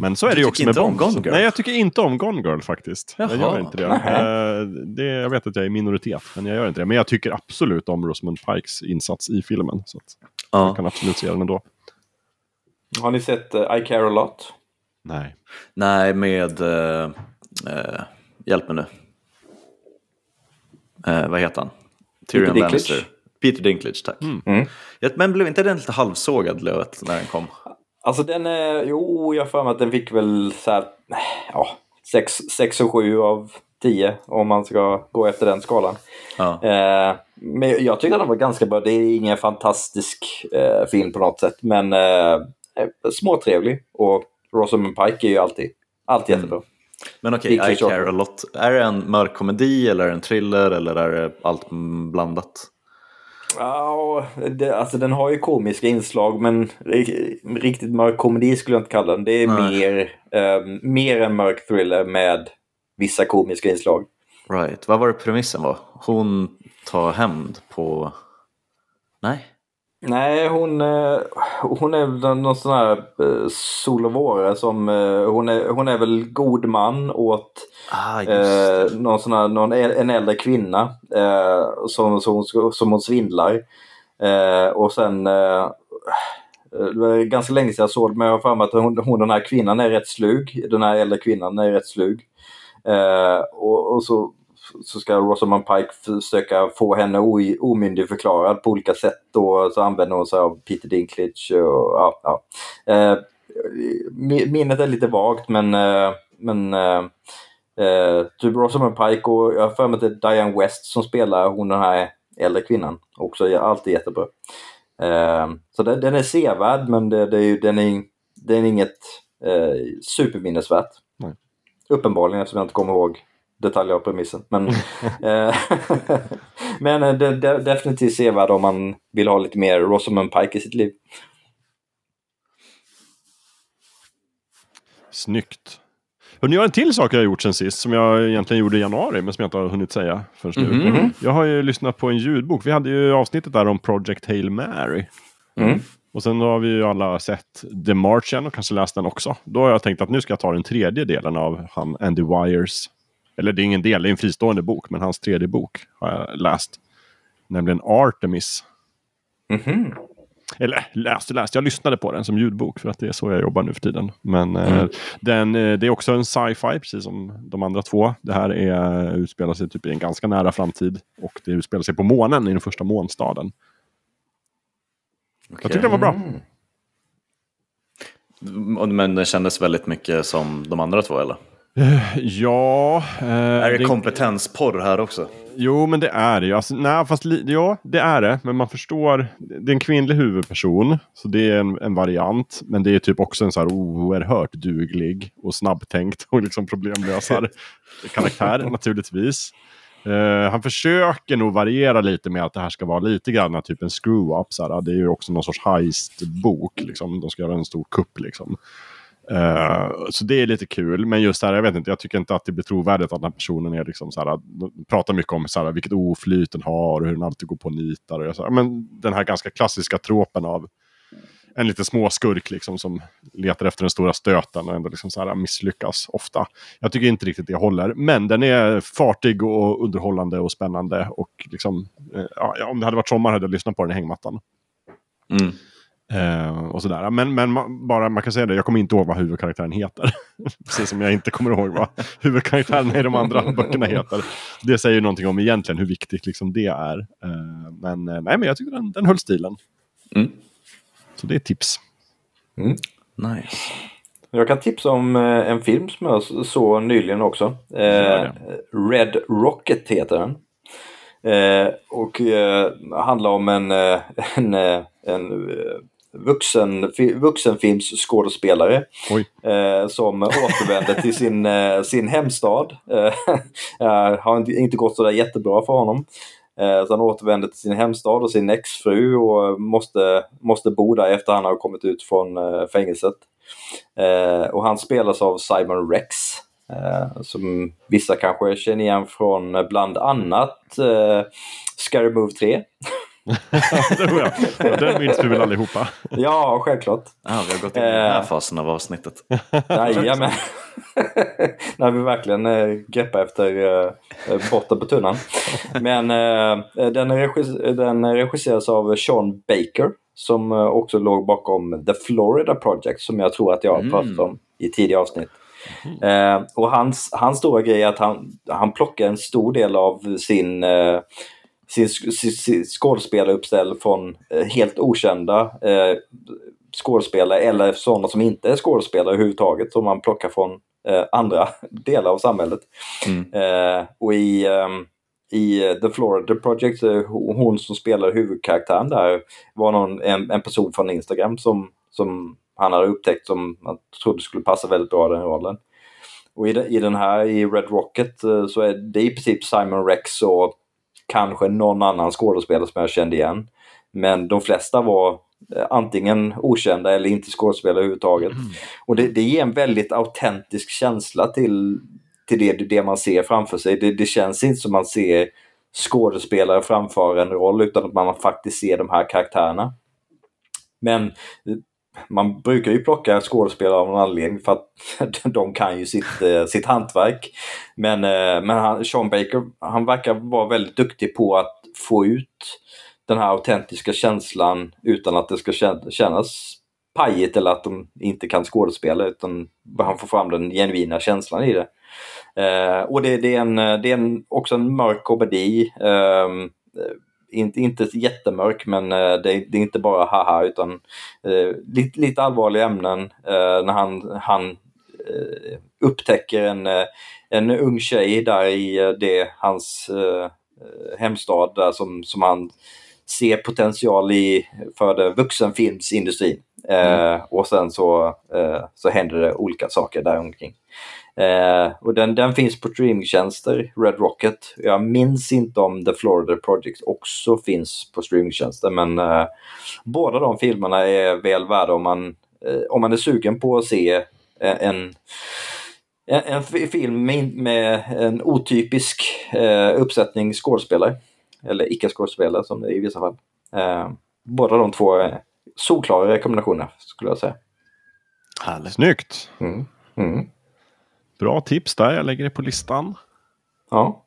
A: Men så är det ju också med Bond.
C: Gone Girl?
A: Nej, jag tycker inte om Gone Girl faktiskt. Jag
C: Jaha.
A: gör inte det. Eh, det. Jag vet att jag är i minoritet, men jag gör inte det. Men jag tycker absolut om Rosamund Pikes insats i filmen. Så att jag
C: Ja.
A: kan absolut se den ändå.
B: Har ni sett uh, I Care A Lot?
A: Nej.
C: Nej, med... eh, hjälp mig nu. Eh, vad heter han? Tyrion
B: Dinklage.
C: Lannister. Peter Dinklage, tack.
B: Mm.
C: Ja, men blev inte den lite halvsågad löt när den kom?
B: Alltså den är, jo jag har för mig att den fick väl så här, ja, 6 och 7 av 10 om man ska gå efter den skalan.
C: Ja.
B: Eh, men jag tyckte den var ganska bra. Det är ingen fantastisk eh, film på något sätt, men eh, eh, småtrevlig. Och Rosamund Pike är ju alltid, alltid
C: Mm.
B: jättebra.
C: Men okej,
B: Dinklage
C: I care a lot. Är det en mörk komedi eller en thriller eller är det allt blandat?
B: Ja, det, alltså den har ju komiska inslag men ri- riktigt mörk komedi skulle jag inte kalla den. Det är
C: Nej.
B: mer, eh, mer en mörk thriller med vissa komiska inslag.
C: Right, vad var det premissen var? Hon tar hämnd på... Nej?
B: Nej, hon, eh, hon är någon sån här eh, solovåre som... eh, Hon är, hon är väl god man åt
C: Ah,
B: eh, någon sån här, någon, en äldre kvinna eh, som, som, hon- som hon svindlar. Eh, och sen... Eh, det var ganska länge sedan jag såg det, men jag har för mig att hon, hon, den här kvinnan är rätt slug. Den här äldre kvinnan är rätt slug. Och, och så, så ska Rosamund Pike försöka få henne omyndigförklarad på olika sätt. Och så använder hon sig av Peter Dinklage. Och, ja, ja. Eh, mi- minnet är lite vagt men, eh, men eh, eh, typ Rosamund Pike och jag har för mig att det är Diane West som spelar hon den här äldre kvinnan. Också alltid jättebra. Eh, så den, den är sevärd men det, det är ju, den, är, den är inget eh, superminnesvärt.
A: Nej.
B: Uppenbarligen eftersom jag inte kommer ihåg detaljer av premissen. Men, eh, men eh, det, det, definitivt sevärd om man vill ha lite mer Rosamund Pike i sitt liv.
A: Snyggt. Hörrni, jag har en till sak jag har gjort sen sist som jag egentligen gjorde i januari men som jag inte har hunnit säga förrän nu.
C: Mhm.
A: Jag har ju lyssnat på en ljudbok. Vi hade ju avsnittet där om Project Hail Mary.
B: Mm.
A: Och sen har vi ju alla sett The Martian och kanske läst den också. Då har jag tänkt att nu ska jag ta den tredje delen av han Andy Wires. Eller det är ingen del, det är en fristående bok, men hans tredje bok har jag läst. Nämligen Artemis.
B: Mhm.
A: Eller läste läste, jag lyssnade på den som ljudbok för att det är så jag jobbar nu för tiden. Men eh, den, eh, det är också en sci-fi precis som de andra två. Det här är, utspelar sig typ i en ganska nära framtid. Och det utspelar sig på månen i den första månstaden. Jag tyckte den var bra.
C: Mm, Men den kändes väldigt mycket som de andra två eller?
A: Ja... Eh,
C: Är det
A: det-
C: kompetensporr här också?
A: Jo, men det är det ju. Alltså, nej, fast ja, det är det. Men man förstår. Det är en kvinnlig huvudperson. Så det är en, en variant. Men det är typ också en så här oerhört duglig och snabbtänkt och liksom problemlösar karaktär naturligtvis. Eh, han försöker nog variera lite med att det här ska vara lite grann typ en screw-up. Det är ju också någon sorts heist-bok. Liksom. De ska göra en stor kupp. Liksom. Eh, så det är lite kul, men just här, jag vet inte, jag tycker inte att det blir trovärdigt att den här personen är liksom så här, pratar mycket om så här, vilket oflyt den har och hur den alltid går på nitar. Och så här, men den här ganska klassiska tropen av en liten småskurk liksom, som letar efter den stora stöten och ändå liksom så här, misslyckas ofta. Jag tycker inte riktigt det håller, men den är fartig och underhållande och spännande. Och liksom, eh, ja, om det hade varit sommar hade jag lyssnat på den i hängmattan.
C: Mm.
A: Eh, och sådär. Men, men ma- bara man kan säga det, jag kommer inte ihåg vad huvudkaraktären heter. Precis som jag inte kommer ihåg vad huvudkaraktären i de andra böckerna heter. Det säger ju någonting om egentligen hur viktigt liksom det är. Eh, men, eh, nej, men jag tycker den, den höll stilen.
C: Mm.
A: Så det är tips.
C: Nice.
B: Jag kan tipsa om eh, en film som jag såg nyligen också. Eh, Red Rocket heter den. Eh, och eh, handlar om en, eh, en, en vuxen, fi, vuxenfilmsskådespelare eh, som återvänder till sin, eh, sin hemstad. Eh, har inte, inte gått så där jättebra för honom. Eh, så han återvänder till sin hemstad och sin exfru och måste, måste bo där efter han har kommit ut från eh, fängelset. Och han spelas av Simon Rex. Som vissa kanske känner igen från bland annat eh, Scary Move 3.
A: Den minns vi väl allihopa.
B: Ja, självklart.
C: Ja, vi har gått in i den här
B: Eh.
C: fasen av avsnittet.
B: Jajamän. När vi verkligen eh, greppar efter eh, botten på tunnan. Men eh, den, regis den regisseras av Sean Baker som också låg bakom The Florida Project som jag tror att jag har
C: Mm.
B: pratat om i tidigare avsnitt. Eh, och hans, hans stora grej är att han, han plockar en stor del av sin eh, sin, sin, skådespelaruppställ från eh, helt okända eh, skådespelare eller sådana som inte är skådespelare överhuvudtaget som man plockar från eh, andra delar av samhället.
C: Mm.
B: Eh, och i, ehm, i eh, The Florida Project, eh, hon som spelar huvudkaraktären där var någon, en, en person från Instagram som, som han hade upptäckt som man trodde skulle passa väldigt bra den rollen. Och i, den- i den här, i Red Rocket, så är det i princip Simon Rex och kanske någon annan skådespelare som jag kände igen. Men de flesta var eh, antingen okända eller inte skådespelare överhuvudtaget. Och det, det ger en väldigt autentisk känsla till, till det, det man ser framför sig. Det, det känns inte som man ser skådespelare framför en roll utan att man faktiskt ser de här karaktärerna. Men man brukar ju plocka skådespelare av någon anledning för att de kan ju sitt, eh, sitt hantverk. Men, eh, men han, Sean Baker, han verkar vara väldigt duktig på att få ut den här autentiska känslan utan att det ska kännas pajigt eller att de inte kan skådespela utan han får fram den genuina känslan i det. Eh, och det, det är, en, eh, det är en, också en mörk komedi. eh, inte, inte jättemörk men eh, det, är, det är inte bara haha utan eh, lite, lite allvarliga ämnen eh, när han, han eh, upptäcker en, eh, en ung tjej där i eh, det, hans hemstad där som, som han ser potential i för det vuxenfilmsindustrin. Eh, och sen så, så händer det olika saker där omkring. Eh, och den, den finns på streamingtjänster, Red Rocket. Jag minns inte om The Florida Project också finns på streamingtjänster men eh, båda de filmerna är väl värda om man, eh, om man är sugen på att se eh, en en, en fi- film med, med en otypisk eh, uppsättning skådespelare. Eller icke-skådespelare som det är i vissa fall. Eh, båda de två är solklara rekommendationer skulle jag säga.
C: Härligt.
A: Snyggt!
B: Mm. Mm.
A: Bra tips där, jag lägger det på listan.
B: Ja.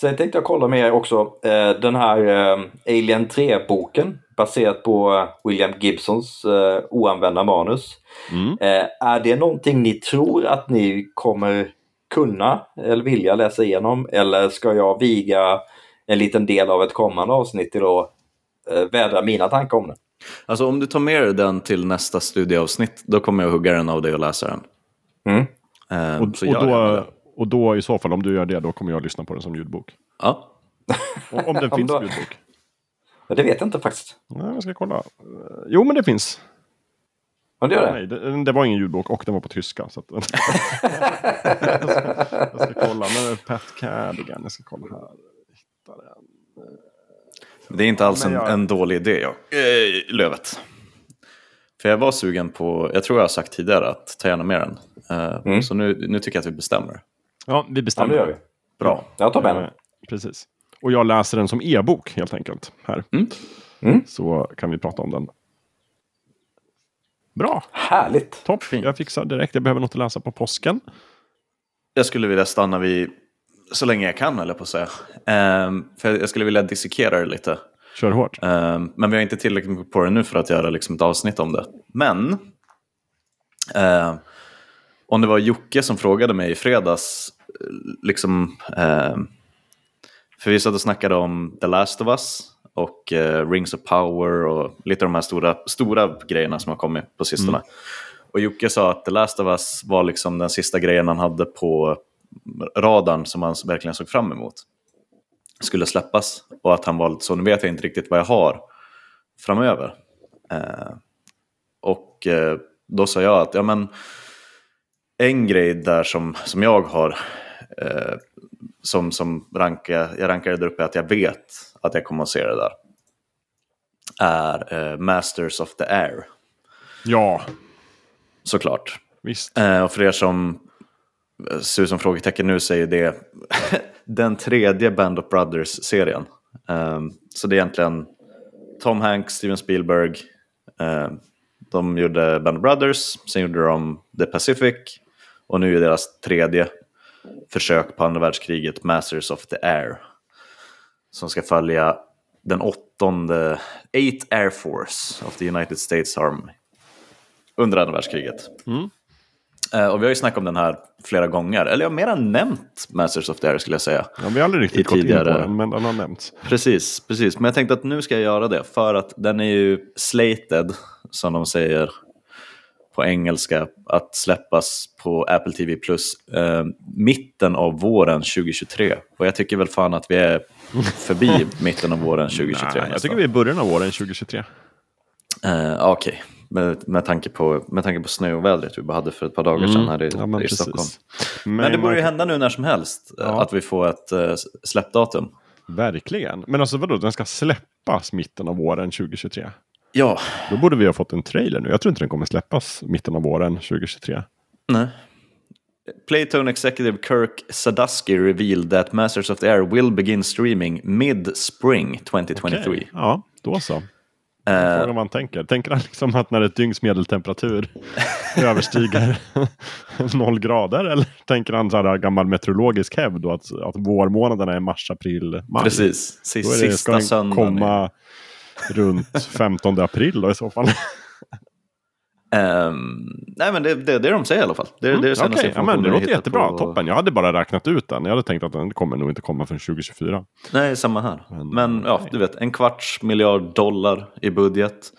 B: Sen tänkte jag kolla med er också eh, den här eh, Alien 3-boken baserat på eh, William Gibsons eh, oanvända manus.
A: Mm.
B: Eh, är det någonting ni tror att ni kommer kunna eller vilja läsa igenom? Eller ska jag viga en liten del av ett kommande avsnitt till att eh, vädra mina tankar om det?
C: Alltså om du tar med dig den till nästa studieavsnitt, då kommer jag hugga den av dig och läsa den.
B: Mm.
C: Eh,
A: Och,
C: så
A: och, då, och då i så fall, om du gör det, då kommer jag lyssna på den som ljudbok.
C: Ja.
A: Och, om den finns som ljudbok.
B: Ja, Det vet jag inte faktiskt.
A: Nej, jag ska kolla. Eh, Jo, men det finns.
B: Men det gör det.
A: Nej, det, det var ingen ljudbok och den var på tyska. Så att, jag, ska, jag ska kolla. Men Pat Cardigan, jag ska kolla här. Hitta den.
C: Det är inte alls en,
A: jag-
C: en dålig idé, ja. eh, Lövet. För jag var sugen på, jag tror jag har sagt tidigare att ta gärna med den. Eh,
B: Mm.
C: Så nu, nu tycker jag att vi bestämmer.
A: Ja, vi
B: Ja,
A: bestämmer.
B: det gör vi.
C: Bra.
B: Jag tar med den.
A: Eh, Precis. Och jag läser den som e-bok helt enkelt. Här.
C: Mm.
B: Mm.
A: Så kan vi prata om den. Bra,
B: Härligt.
A: topp.
C: Fint.
A: Jag fixar direkt. Jag behöver något att läsa på påsken.
C: Jag skulle vilja stanna vid, så länge jag kan eller på att säga. Ehm, för jag skulle vilja dissekera det lite.
A: Kör hårt.
C: Eh, men vi har inte tillräckligt mycket på det nu för att göra liksom ett avsnitt om det. Men eh, om det var Jocke som frågade mig i fredags, liksom, eh, för vi satt och snackade om The Last of Us och eh, Rings of Power och lite av de här stora, stora grejerna som har kommit på sistone. Och Jocke sa att The Last of Us var liksom den sista grejen han hade på radarn som han verkligen såg fram emot skulle släppas. Och att han var lite så, nu vet jag inte riktigt vad jag har framöver. Eh, och eh, då sa jag att, ja men, en grej där som, som jag har, eh, som, som rankar, jag rankar där uppe, att jag vet att jag kommer att se det där, är eh, Masters of the Air,
A: Ja,
C: såklart.
A: visst.
C: Eh, och för er som ser ut som frågetecken nu så är det den tredje Band of Brothers-serien. Um, så det är egentligen Tom Hanks, Steven Spielberg. Um, de gjorde Band of Brothers, sen gjorde de The Pacific och nu är deras tredje försök på andra världskriget Masters of the Air. Som ska följa den åttonde, Eighth Air Force of the United States Army under andra världskriget. Mm och vi har ju snackat om den här flera gånger, eller jag har mer än nämnt Masters of the Air skulle jag säga.
A: Ja, vi har aldrig riktigt gått in
C: tidigare-
A: på den, men den har nämnts.
C: Precis, precis. Men jag tänkte att nu ska jag göra det för att den är ju slated, som de säger på engelska, att släppas på Apple TV Plus eh, mitten av våren 2023. Och jag tycker väl fan att vi är förbi mitten av våren 2023
A: Nej, jag tycker vi är i början av våren 2023.
C: Eh, Okej, med, med, tanke på, med tanke på snöovädret vi bara hade för ett par dagar sedan här i,
A: Mm. Ja, men
C: i. Stockholm.
A: Men,
C: Men det borde ju hända nu när som helst, eh,
A: Ja.
C: att vi får ett eh, släppdatum.
A: Verkligen. Men alltså vadå, den ska släppas mitten av våren 2023?
C: Ja,
A: Då borde vi ha fått en trailer nu. Jag tror inte den kommer släppas mitten av våren 2023.
C: nej. Playtone executive Kirk Sadusky revealed that Masters of the Air will begin streaming mid-spring 2023.
A: Okej. Ja, då så.
C: Eh,
A: Frågan vad han tänker. Tänker han liksom att när ett dygns medeltemperatur överstiger noll grader? Eller tänker han så här gammal meteorologisk hävd då att, att vårmånaderna är mars, april, maj?
C: Precis,
A: Då är det, ska
C: sista söndagen.
A: komma runt 15 april då i så fall?
C: Ehm, nej men det, det, det är de säger i alla fall. Det, det är det
A: Mm, Okej, ja, men det låter jättebra.
C: på-
A: Toppen. Jag hade bara räknat ut den. Jag hade tänkt att den kommer nog inte komma förrän 2024.
C: Nej, samma här.
A: Men,
C: Men ja,
A: nej.
C: du vet, en kvarts miljard dollar i budget.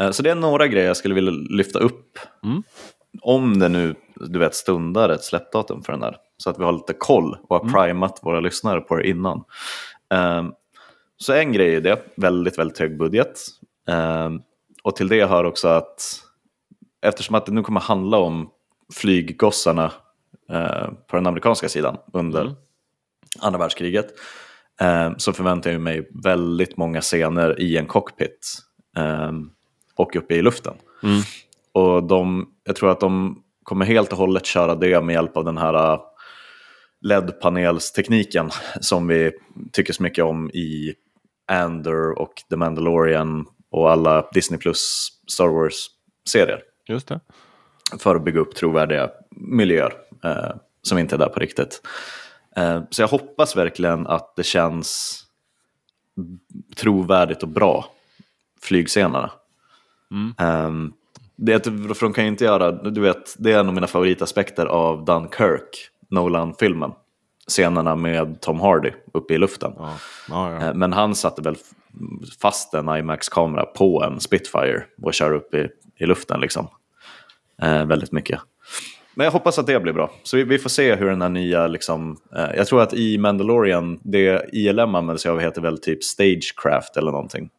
C: Eh, Så det är några grejer jag skulle vilja lyfta upp.
A: Mm.
C: Om det nu, du vet, stundar ett släppdatum för den där. Så att vi har lite koll och har
A: Mm.
C: primat våra lyssnare på det innan. Ehm, Så en grej är det, väldigt, väldigt hög budget. Ehm, Och till det hör också att eftersom att det nu kommer handla om flyggossarna eh, på den amerikanska sidan under
A: Mm.
C: andra världskriget eh, så förväntar jag mig väldigt många scener i en cockpit eh, och uppe i luften.
A: Mm.
C: Och de, jag tror att de kommer helt och hållet köra det med hjälp av den här eh, LED-panelstekniken som vi tycker så mycket om i Andor och The Mandalorian och alla Disney Plus Star Wars-serier
A: Just det.
C: för att bygga upp trovärdiga miljöer eh, som inte är där på riktigt. Eh, så jag hoppas verkligen att det känns trovärdigt och bra, flygscenerna. Eh, det, för de kan ju inte göra, du vet, det är en av mina favoritaspekter av Dunkirk, Nolan-filmen. Scenerna med Tom Hardy uppe i luften.
A: Ja. Ja, ja.
C: Eh, Men han satte väl fast en IMAX-kamera på en Spitfire och kör upp i, i luften liksom. Eh, väldigt mycket. Men jag hoppas att det blir bra. Så vi, vi får se hur den här nya, liksom, eh, jag tror att i Mandalorian, det ILM använder sig av heter väl typ Stagecraft eller någonting.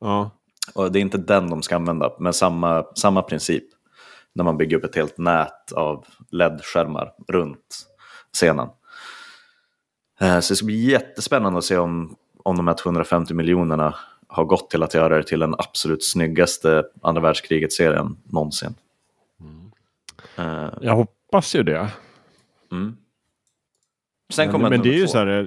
A: ja.
C: Och det är inte den de ska använda, men samma, samma princip. När man bygger upp ett helt nät av LED-skärmar runt scenen. Eh, Så det ska bli jättespännande att se om, om de här 250 miljonerna har gått till att göra det till den absolut snyggaste andra världskriget-serien någonsin. Eh,
A: Jag hoppas ju det.
C: mm. Sen kommer
A: Men, det är ju
C: två.
A: så här... eh,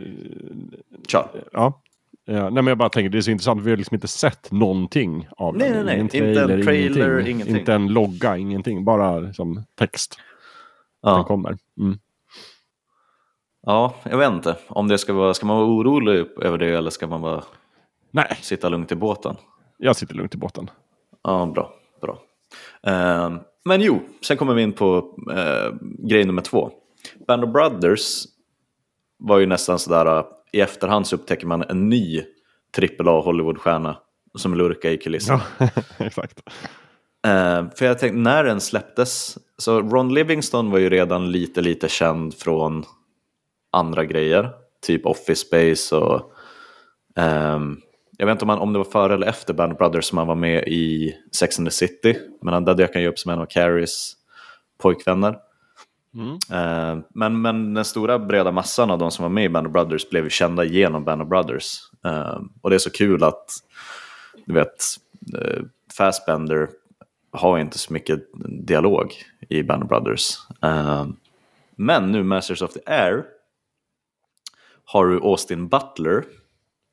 C: Kör.
A: Ja. ja. Nej, men jag bara tänker, det är så intressant. Vi har liksom inte sett någonting av
C: Nej,
A: den.
C: nej, nej.
A: Ingen
C: Inte en
A: trailer,
C: trailer,
A: ingenting.
C: ingenting.
A: Inte en logga, ingenting. Bara liksom text. Den
C: Ja.
A: kommer. Mm.
C: Ja, jag vet inte. Om det ska vara, ska man vara orolig över det eller ska man vara
A: Nej,
C: Sitta lugnt i båten?
A: jag sitter lugnt i båten.
C: Ja, bra. bra. Eh, men jo, sen kommer vi in på eh, grej nummer två. Band of Brothers var ju nästan sådär, eh, i efterhand så upptäcker man en ny AAA Hollywoodstjärna som lurkar i kulissen.
A: Ja, exakt.
C: Eh, för jag tänkte, när den släpptes, så Ron Livingston var ju redan lite, lite känd från andra grejer, typ Office Space och ehm, jag vet inte om, han, om det var före eller efter Band Brothers som han var med i Sex and the City, men han, där dök han ju upp som en av Carries pojkvänner.
A: Mm.
C: Eh, men, men den stora breda massan av de som var med i Band of Brothers blev ju kända genom Band of Brothers. Eh, och det är så kul att, du vet, eh, Fassbender har inte så mycket dialog i Band of Brothers. Men nu Masters of the Air har du Austin Butler,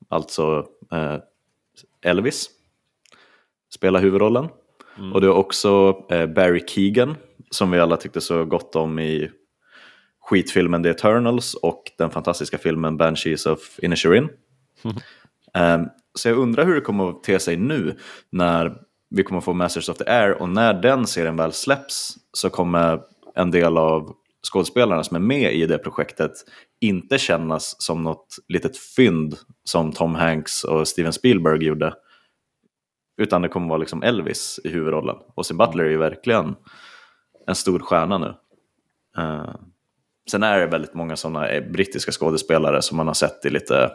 C: alltså eh, Elvis, spelar huvudrollen. Och du har också eh, Barry Keegan, som vi alla tyckte så gott om i skitfilmen The Eternals och den fantastiska filmen Banshees of Inisherin. Ehm, så jag undrar hur det kommer att te sig nu när vi kommer få Masters of the Air och när den serien väl släpps så kommer en del av skådespelarna som är med i det projektet inte kännas som något litet fynd som Tom Hanks och Steven Spielberg gjorde. Utan det kommer vara liksom Elvis i huvudrollen. Och Sin Butler är ju verkligen en stor stjärna nu. Eh, sen är det väldigt många sådana brittiska skådespelare som man har sett i lite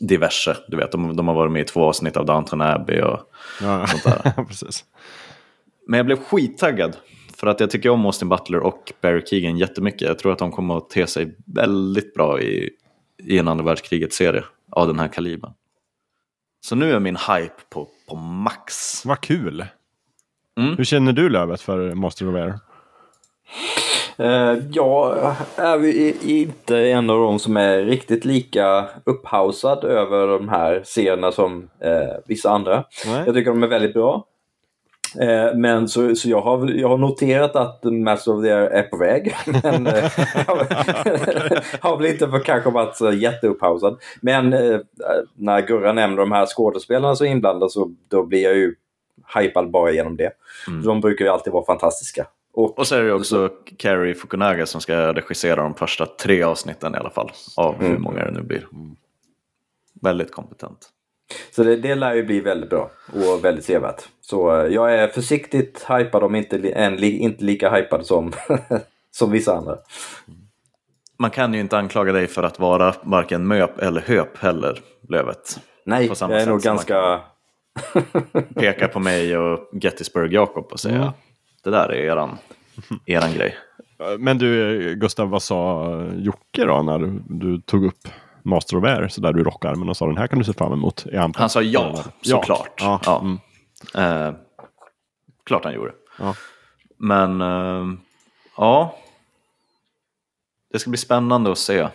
C: diverse. Du vet, de, de har varit med i två avsnitt av Downton Abbey och
A: Ja,
C: sånt där.
A: precis.
C: Men jag blev skittaggad. För att jag tycker om Austin Butler och Barry Keegan jättemycket. Jag tror att de kommer att te sig väldigt bra i, i en andra världskriget-serie av den här kalibern. Så nu är min hype på, på max.
A: Vad kul.
C: Mm.
A: Hur känner du Lövet för Master of Air?
B: Eh, jag är inte en av de som är riktigt lika upphausad över de här serierna som eh, vissa andra.
A: Nej.
B: Jag tycker de är väldigt bra. Eh, men så, så jag, har, jag har noterat att Master of the Air är på väg. Men eh, har väl inte för kanske varit så jätteupphaussad. Men eh, när Gurra nämner de här skådespelarna som är inblandade så då blir jag ju hypad bara genom det. De brukar ju alltid vara fantastiska. Och,
C: Och så är det också Carrie Fukunaga som ska regissera de första tre avsnitten i alla fall. Av hur många det nu blir. Väldigt kompetent.
B: Så det, det lär ju bli väldigt bra och väldigt sevärt. Så eh, jag är försiktigt hypad om inte, än inte lika hypad som, som vissa andra.
C: Man kan ju inte anklaga dig för att vara varken möp eller höp heller, Lövet.
B: Nej,
C: På samma
B: jag är
C: sätt
B: nog ganska...
C: Peka på mig och Gettysburg Jakob och säga
A: Mm.
C: det där är eran, eran grej.
A: Men du Gustav, vad sa Jocke då när du, du tog upp Master of Air så där du rockarmen och sa den här kan du se fram emot? Han,
C: Han sa ja, såklart.
A: Ja.
C: Ja.
A: Mm.
C: Eh, klart han gjorde.
A: Ja.
C: Men eh, ja, det ska bli spännande att se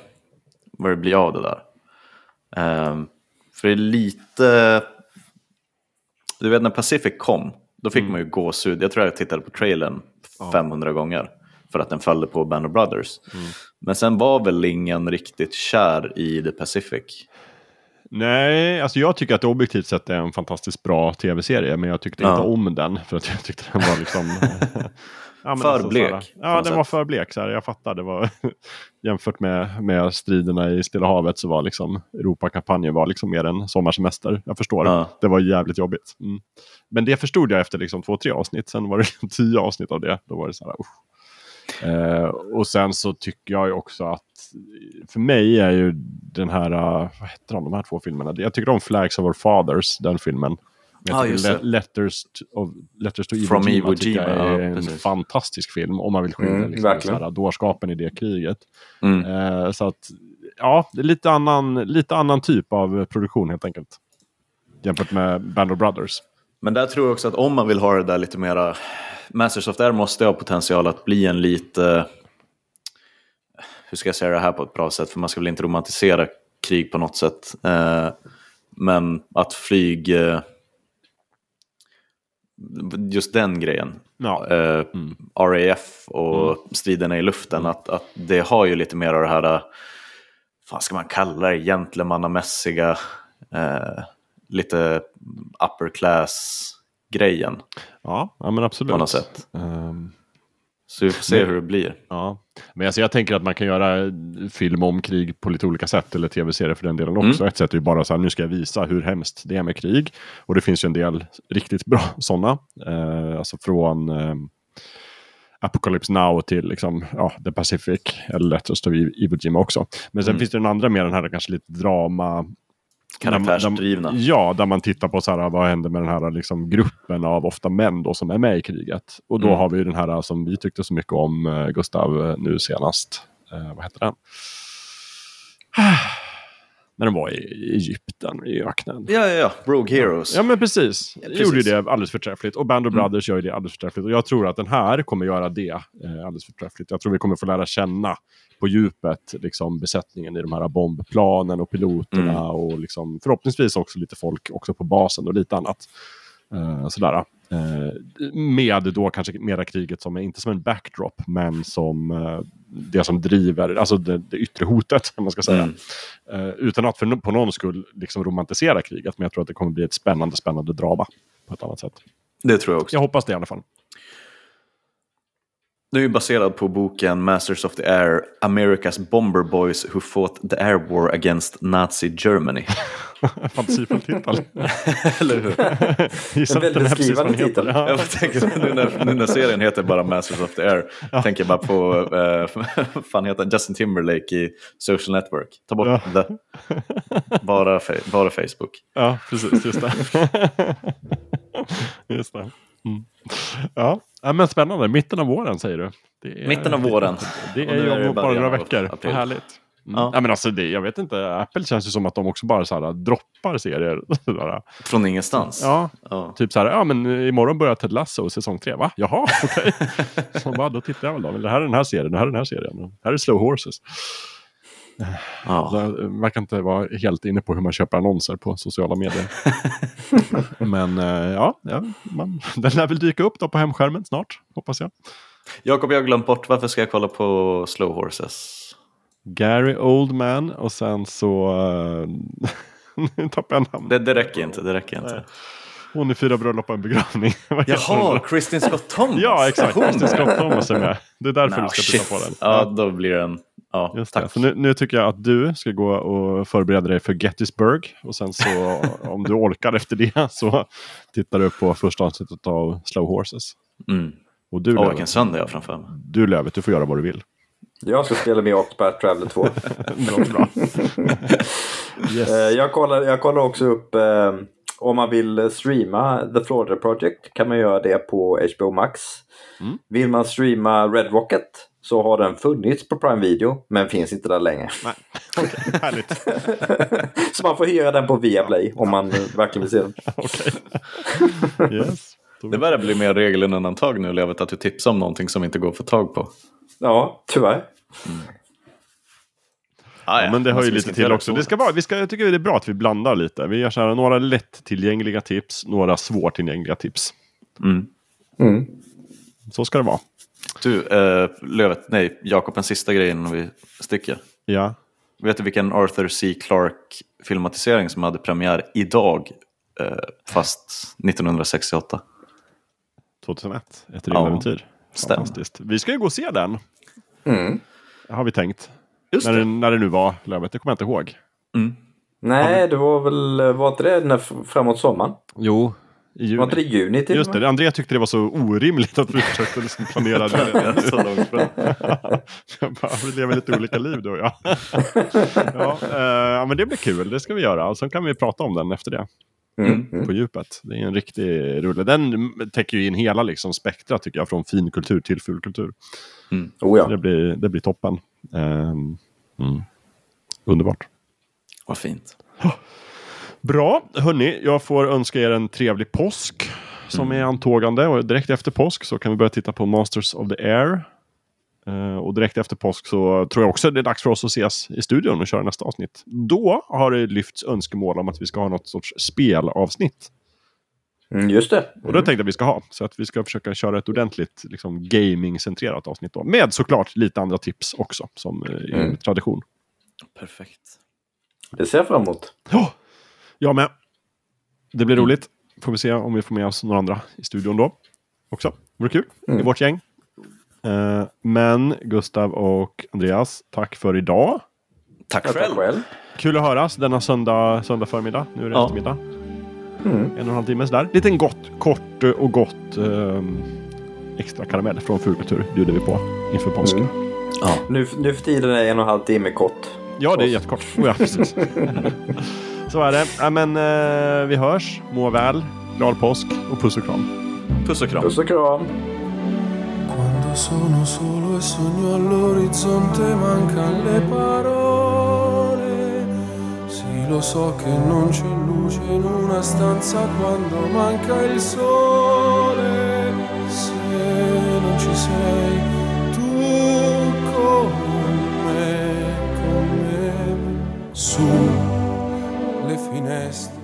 C: vad det blir av det där. Eh, för det är lite, du vet när Pacific kom, då fick man ju gåshud. Jag tror jag tittade på trailern 500 gånger för att den följde på Band of Brothers. Men sen var väl ingen riktigt kär i The Pacific.
A: Nej, alltså jag tycker att det objektivt sett är en fantastiskt bra tv-serie. Men jag tyckte
C: Ja.
A: inte om den. För att jag tyckte den var liksom... ja,
C: För
A: så
C: blek,
A: här- Ja, den var
C: sätt.
A: för blek. Så här, jag fattar. Det var, jämfört med, med striderna i Stilla havet så var liksom Europakampanjen var liksom mer en sommarsemester. Jag förstår.
C: Ja.
A: Det var jävligt jobbigt. Mm. Men det förstod jag efter liksom två, tre avsnitt. Sen var det tio avsnitt av det. Då var det så här, usch. Eh, och sen så tycker jag ju också att för mig är ju den här, uh, vad heter de, de här två filmerna? Jag tycker om Flags of Our Fathers, den filmen. Jag
C: Ja,
A: tycker
C: just det.
A: Letters, of, Letters to Iwo
C: From
A: Jima,
C: Iwo Jima,
A: är en
C: precis.
A: fantastisk film. Om man vill skildra
B: Mm,
A: liksom, här, dårskapen i det kriget.
C: Mm.
A: Eh, så att, ja, det är lite annan, lite annan typ av produktion helt enkelt. Jämfört med Band of Brothers.
C: Men där tror jag också att om man vill ha det där lite mera... Masters of the Air måste ha potential att bli en lite... Hur ska jag säga det här på ett bra sätt? För man ska väl inte romantisera krig på något sätt. Eh, men att flyg... Eh, just den grejen.
A: Ja.
C: Eh, RAF och striderna i luften. Att, att det har ju lite mer av det här... Vad ska man kalla det? Gentlemannamässiga eh, lite upper class-grejen
A: Ja, ja men absolut.
C: på något sätt.
A: Ehm,
C: Så vi får se
A: Men-
C: hur det blir.
A: Ja, men alltså jag tänker att man kan göra film om krig på lite olika sätt, eller tv-serier för den delen också.
C: Mm.
A: Ett sätt är ju bara så här, nu ska jag visa hur hemskt det är med krig. Och det finns ju en del riktigt bra sådana. Eh, alltså från eh, Apocalypse Now till liksom, ja, The Pacific, eller Letters of Iwo Jima också. Men sen
C: Mm.
A: finns det den andra med den här kanske lite drama
C: Karaktärsdrivna.
A: Där Ja, där man tittar på så här, vad händer med den här liksom, gruppen av ofta män då, som är med i kriget. Och då
C: Mm.
A: har vi ju den här som vi tyckte så mycket om, eh, Gustav, eh, nu senast. Eh, vad heter den? När de var i Egypten, i öknen.
C: Ja, ja, ja. Rogue Heroes.
A: Ja men precis.
C: Ja,
A: Det gjorde ju
C: precis.
A: det alldeles förträffligt. Och Band of
C: Mm.
A: Brothers gör ju det alldeles förträffligt. Och jag tror att den här kommer göra det eh, alldeles förträffligt. Jag tror vi kommer få lära känna på djupet liksom, besättningen i de här bombplanen och piloterna.
C: Mm.
A: Och liksom, förhoppningsvis också lite folk också på basen och lite annat. Eh, sådär. Eh, med då kanske mera kriget som inte som en backdrop men som eh, det som driver, alltså det, det yttre hotet man ska säga.
C: Mm.
A: Eh, utan att för, på någon skull liksom romantisera kriget. Men jag tror att det kommer bli ett spännande, spännande drama på ett annat sätt.
C: Det tror jag också.
A: Jag hoppas det i alla fall.
C: Det är ju baserad på boken Masters of the Air, America's Bomber Boys Who Fought the Air War Against Nazi Germany.
A: Fantasifull titel.
C: Eller hur?
A: Gissa
B: En
A: den den heter.
B: titel.
A: Ja.
C: Jag tänker, nu, när, nu när serien heter bara Masters of the Air, tänker jag bara på, eh, vad fan heter? Justin Timberlake i Social Network. Ta bort
A: Ja.
C: the. Bara, fe- bara Facebook.
A: ja, precis. Just det. just det. Mm. Ja. men spännande. Mitten av våren säger du. Det är,
C: Mitten av våren.
A: Det är
C: nu
A: ju
C: det
A: om bara några veckor.
C: april.
A: Vad härligt. Mm.
C: Ja.
A: Ja. men alltså det, jag vet inte, Apple känns ju som att de också bara så här, droppar serier. Sådär.
C: Från ingenstans.
A: Ja,
C: Ja.
A: Typ så här, ja men imorgon börjar Ted Lasso säsong tre, va? Jaha, okej. Så bara, då tittar jag väl då. Men det här är den här serien, det här är den här serien. och Här är Slow Horses.
C: Ja.
A: Så jag verkar inte vara helt inne på hur man köper annonser på sociala medier. men eh, ja, man, den lär väl dyka upp då på hemskärmen snart, hoppas jag.
C: Jakob, jag har glömt bort. Varför ska jag kolla på Slow Horses?
A: Gary Oldman och sen så... eh, Nu tappade jag namnet.
C: Det, det räcker inte. Det räcker inte.
A: Hon i Fyra bröllop och en begravning.
C: Jaha? Kristin Scott Thomas.
A: Ja, exakt. Kristin Scott Thomas är med. Det är därför
C: No,
A: du ska
C: shit.
A: titta på den.
C: Ja, då blir den... Ja,
A: Just
C: tack.
A: Så nu, nu tycker jag att du ska gå och förbereda dig för Gettysburg. Och sen så om du orkar efter det så tittar du på första avsnittet av Slow Horses.
C: Mm.
A: Och du, Lövet,
C: vilken söndag jag har framför mig.
A: du Lövet, du får göra vad du vill.
B: Jag ska spela med Octopath Traveler 2.
A: Det låter bra. yes.
B: Eh, jag, kollar, jag kollar också upp eh, om man vill streama The Florida Project kan man göra det på HBO Max.
A: Mm.
B: Vill man streama Red Rocket så har den funnits på Prime Video men finns inte där längre.
A: Nej. Okej, härligt.
B: så man får hyra den på Viaplay om man verkligen vill se den.
A: Okej. Yes.
C: Det börjar bli mer regel än undantag nu, Levet, att du tipsar om någonting som inte går att få tag på.
B: Ja, tyvärr.
C: Ah,
A: Ja, men det hör ju lite till också.
C: så.
A: Det ska vara, vi ska, jag tycker det är bra att vi blandar lite. Vi gör så här, några lättillgängliga tips, några svårtillgängliga tips.
C: Mm.
B: Mm.
A: Så ska det vara.
C: Du, eh, Lövet, nej, Jakob, en sista grej innan vi sticker.
A: Ja.
C: Vet du vilken Arthur C. Clarke-filmatisering som hade premiär idag, eh, fast 1968?
A: 2001, ett
C: Ja,
A: rymdäventyr.
C: stämmer.
A: Fantastiskt. Vi ska ju gå och se den,
B: Mm.
A: har vi tänkt.
C: Just
A: När
C: det,
A: när det nu var, Lövet, det kommer jag inte ihåg.
C: Mm.
B: Nej, det var väl, var inte det när, framåt sommaren?
A: Jo, i
B: Var inte det
A: juni.
B: juni till
A: Just det, André tyckte det var så orimligt att vi försökte liksom planera det.
C: Så långt fram.
A: Jag bara, vi lever lite olika liv du och jag. ja, eh, men det blir kul, det ska vi göra. Och sen kan vi prata om den efter det,
B: Mm. Mm.
A: på djupet. Det är en riktig rulle. Den täcker ju in hela liksom, spektrat tycker jag, från finkultur till fulkultur.
B: Oh, ja.
A: Det, blir, det blir toppen. Ehm, mm. Underbart.
C: Vad fint.
A: Bra, hörni, jag får önska er en trevlig påsk som är antågande. Och direkt efter påsk så kan vi börja titta på Masters of the Air. Eh, och direkt efter påsk så tror jag också det är dags för oss att ses i studion och köra nästa avsnitt. Då har det lyfts önskemål om att vi ska ha något sorts spelavsnitt.
B: Mm, just det.
A: Och det tänkte jag att vi ska ha. Så att vi ska försöka köra ett ordentligt liksom, gaming-centrerat avsnitt då. Med såklart lite andra tips också, som eh,
B: Mm.
A: tradition.
C: Perfekt.
B: Det ser jag fram emot.
A: Ja, Jag med. Det blir roligt. Får vi se om vi får med oss några andra i studion då. Också. Vore kul. I vårt gäng. Eh, men Gustav och Andreas, tack för idag.
C: Tack själv.
B: själv.
A: Kul att höras denna söndag, söndag förmiddag. Nu är det
C: Ja.
A: eftermiddag.
B: Mm.
A: En och en halv timme sådär. Liten gott, kort och gott ehm, extra karamell från Fulkultur bjuder vi på inför påsken.
B: Mm.
C: Ja.
B: Nu, nu för tiden är en och en halv timme kort.
A: Ja, det är jättekort. Oh, ja, precis. Så är det. Ja, men, eh, vi hörs. Må väl. Glad påsk och puss och kram.
C: Puss och kram.
B: Puss och kram.
D: Quando sono solo e sogno all'orizzonte mancan le parole. Sì, lo so che non c'è luce in una stanza quando manca il sole. Se non ci sei tu con me, con me, su finestra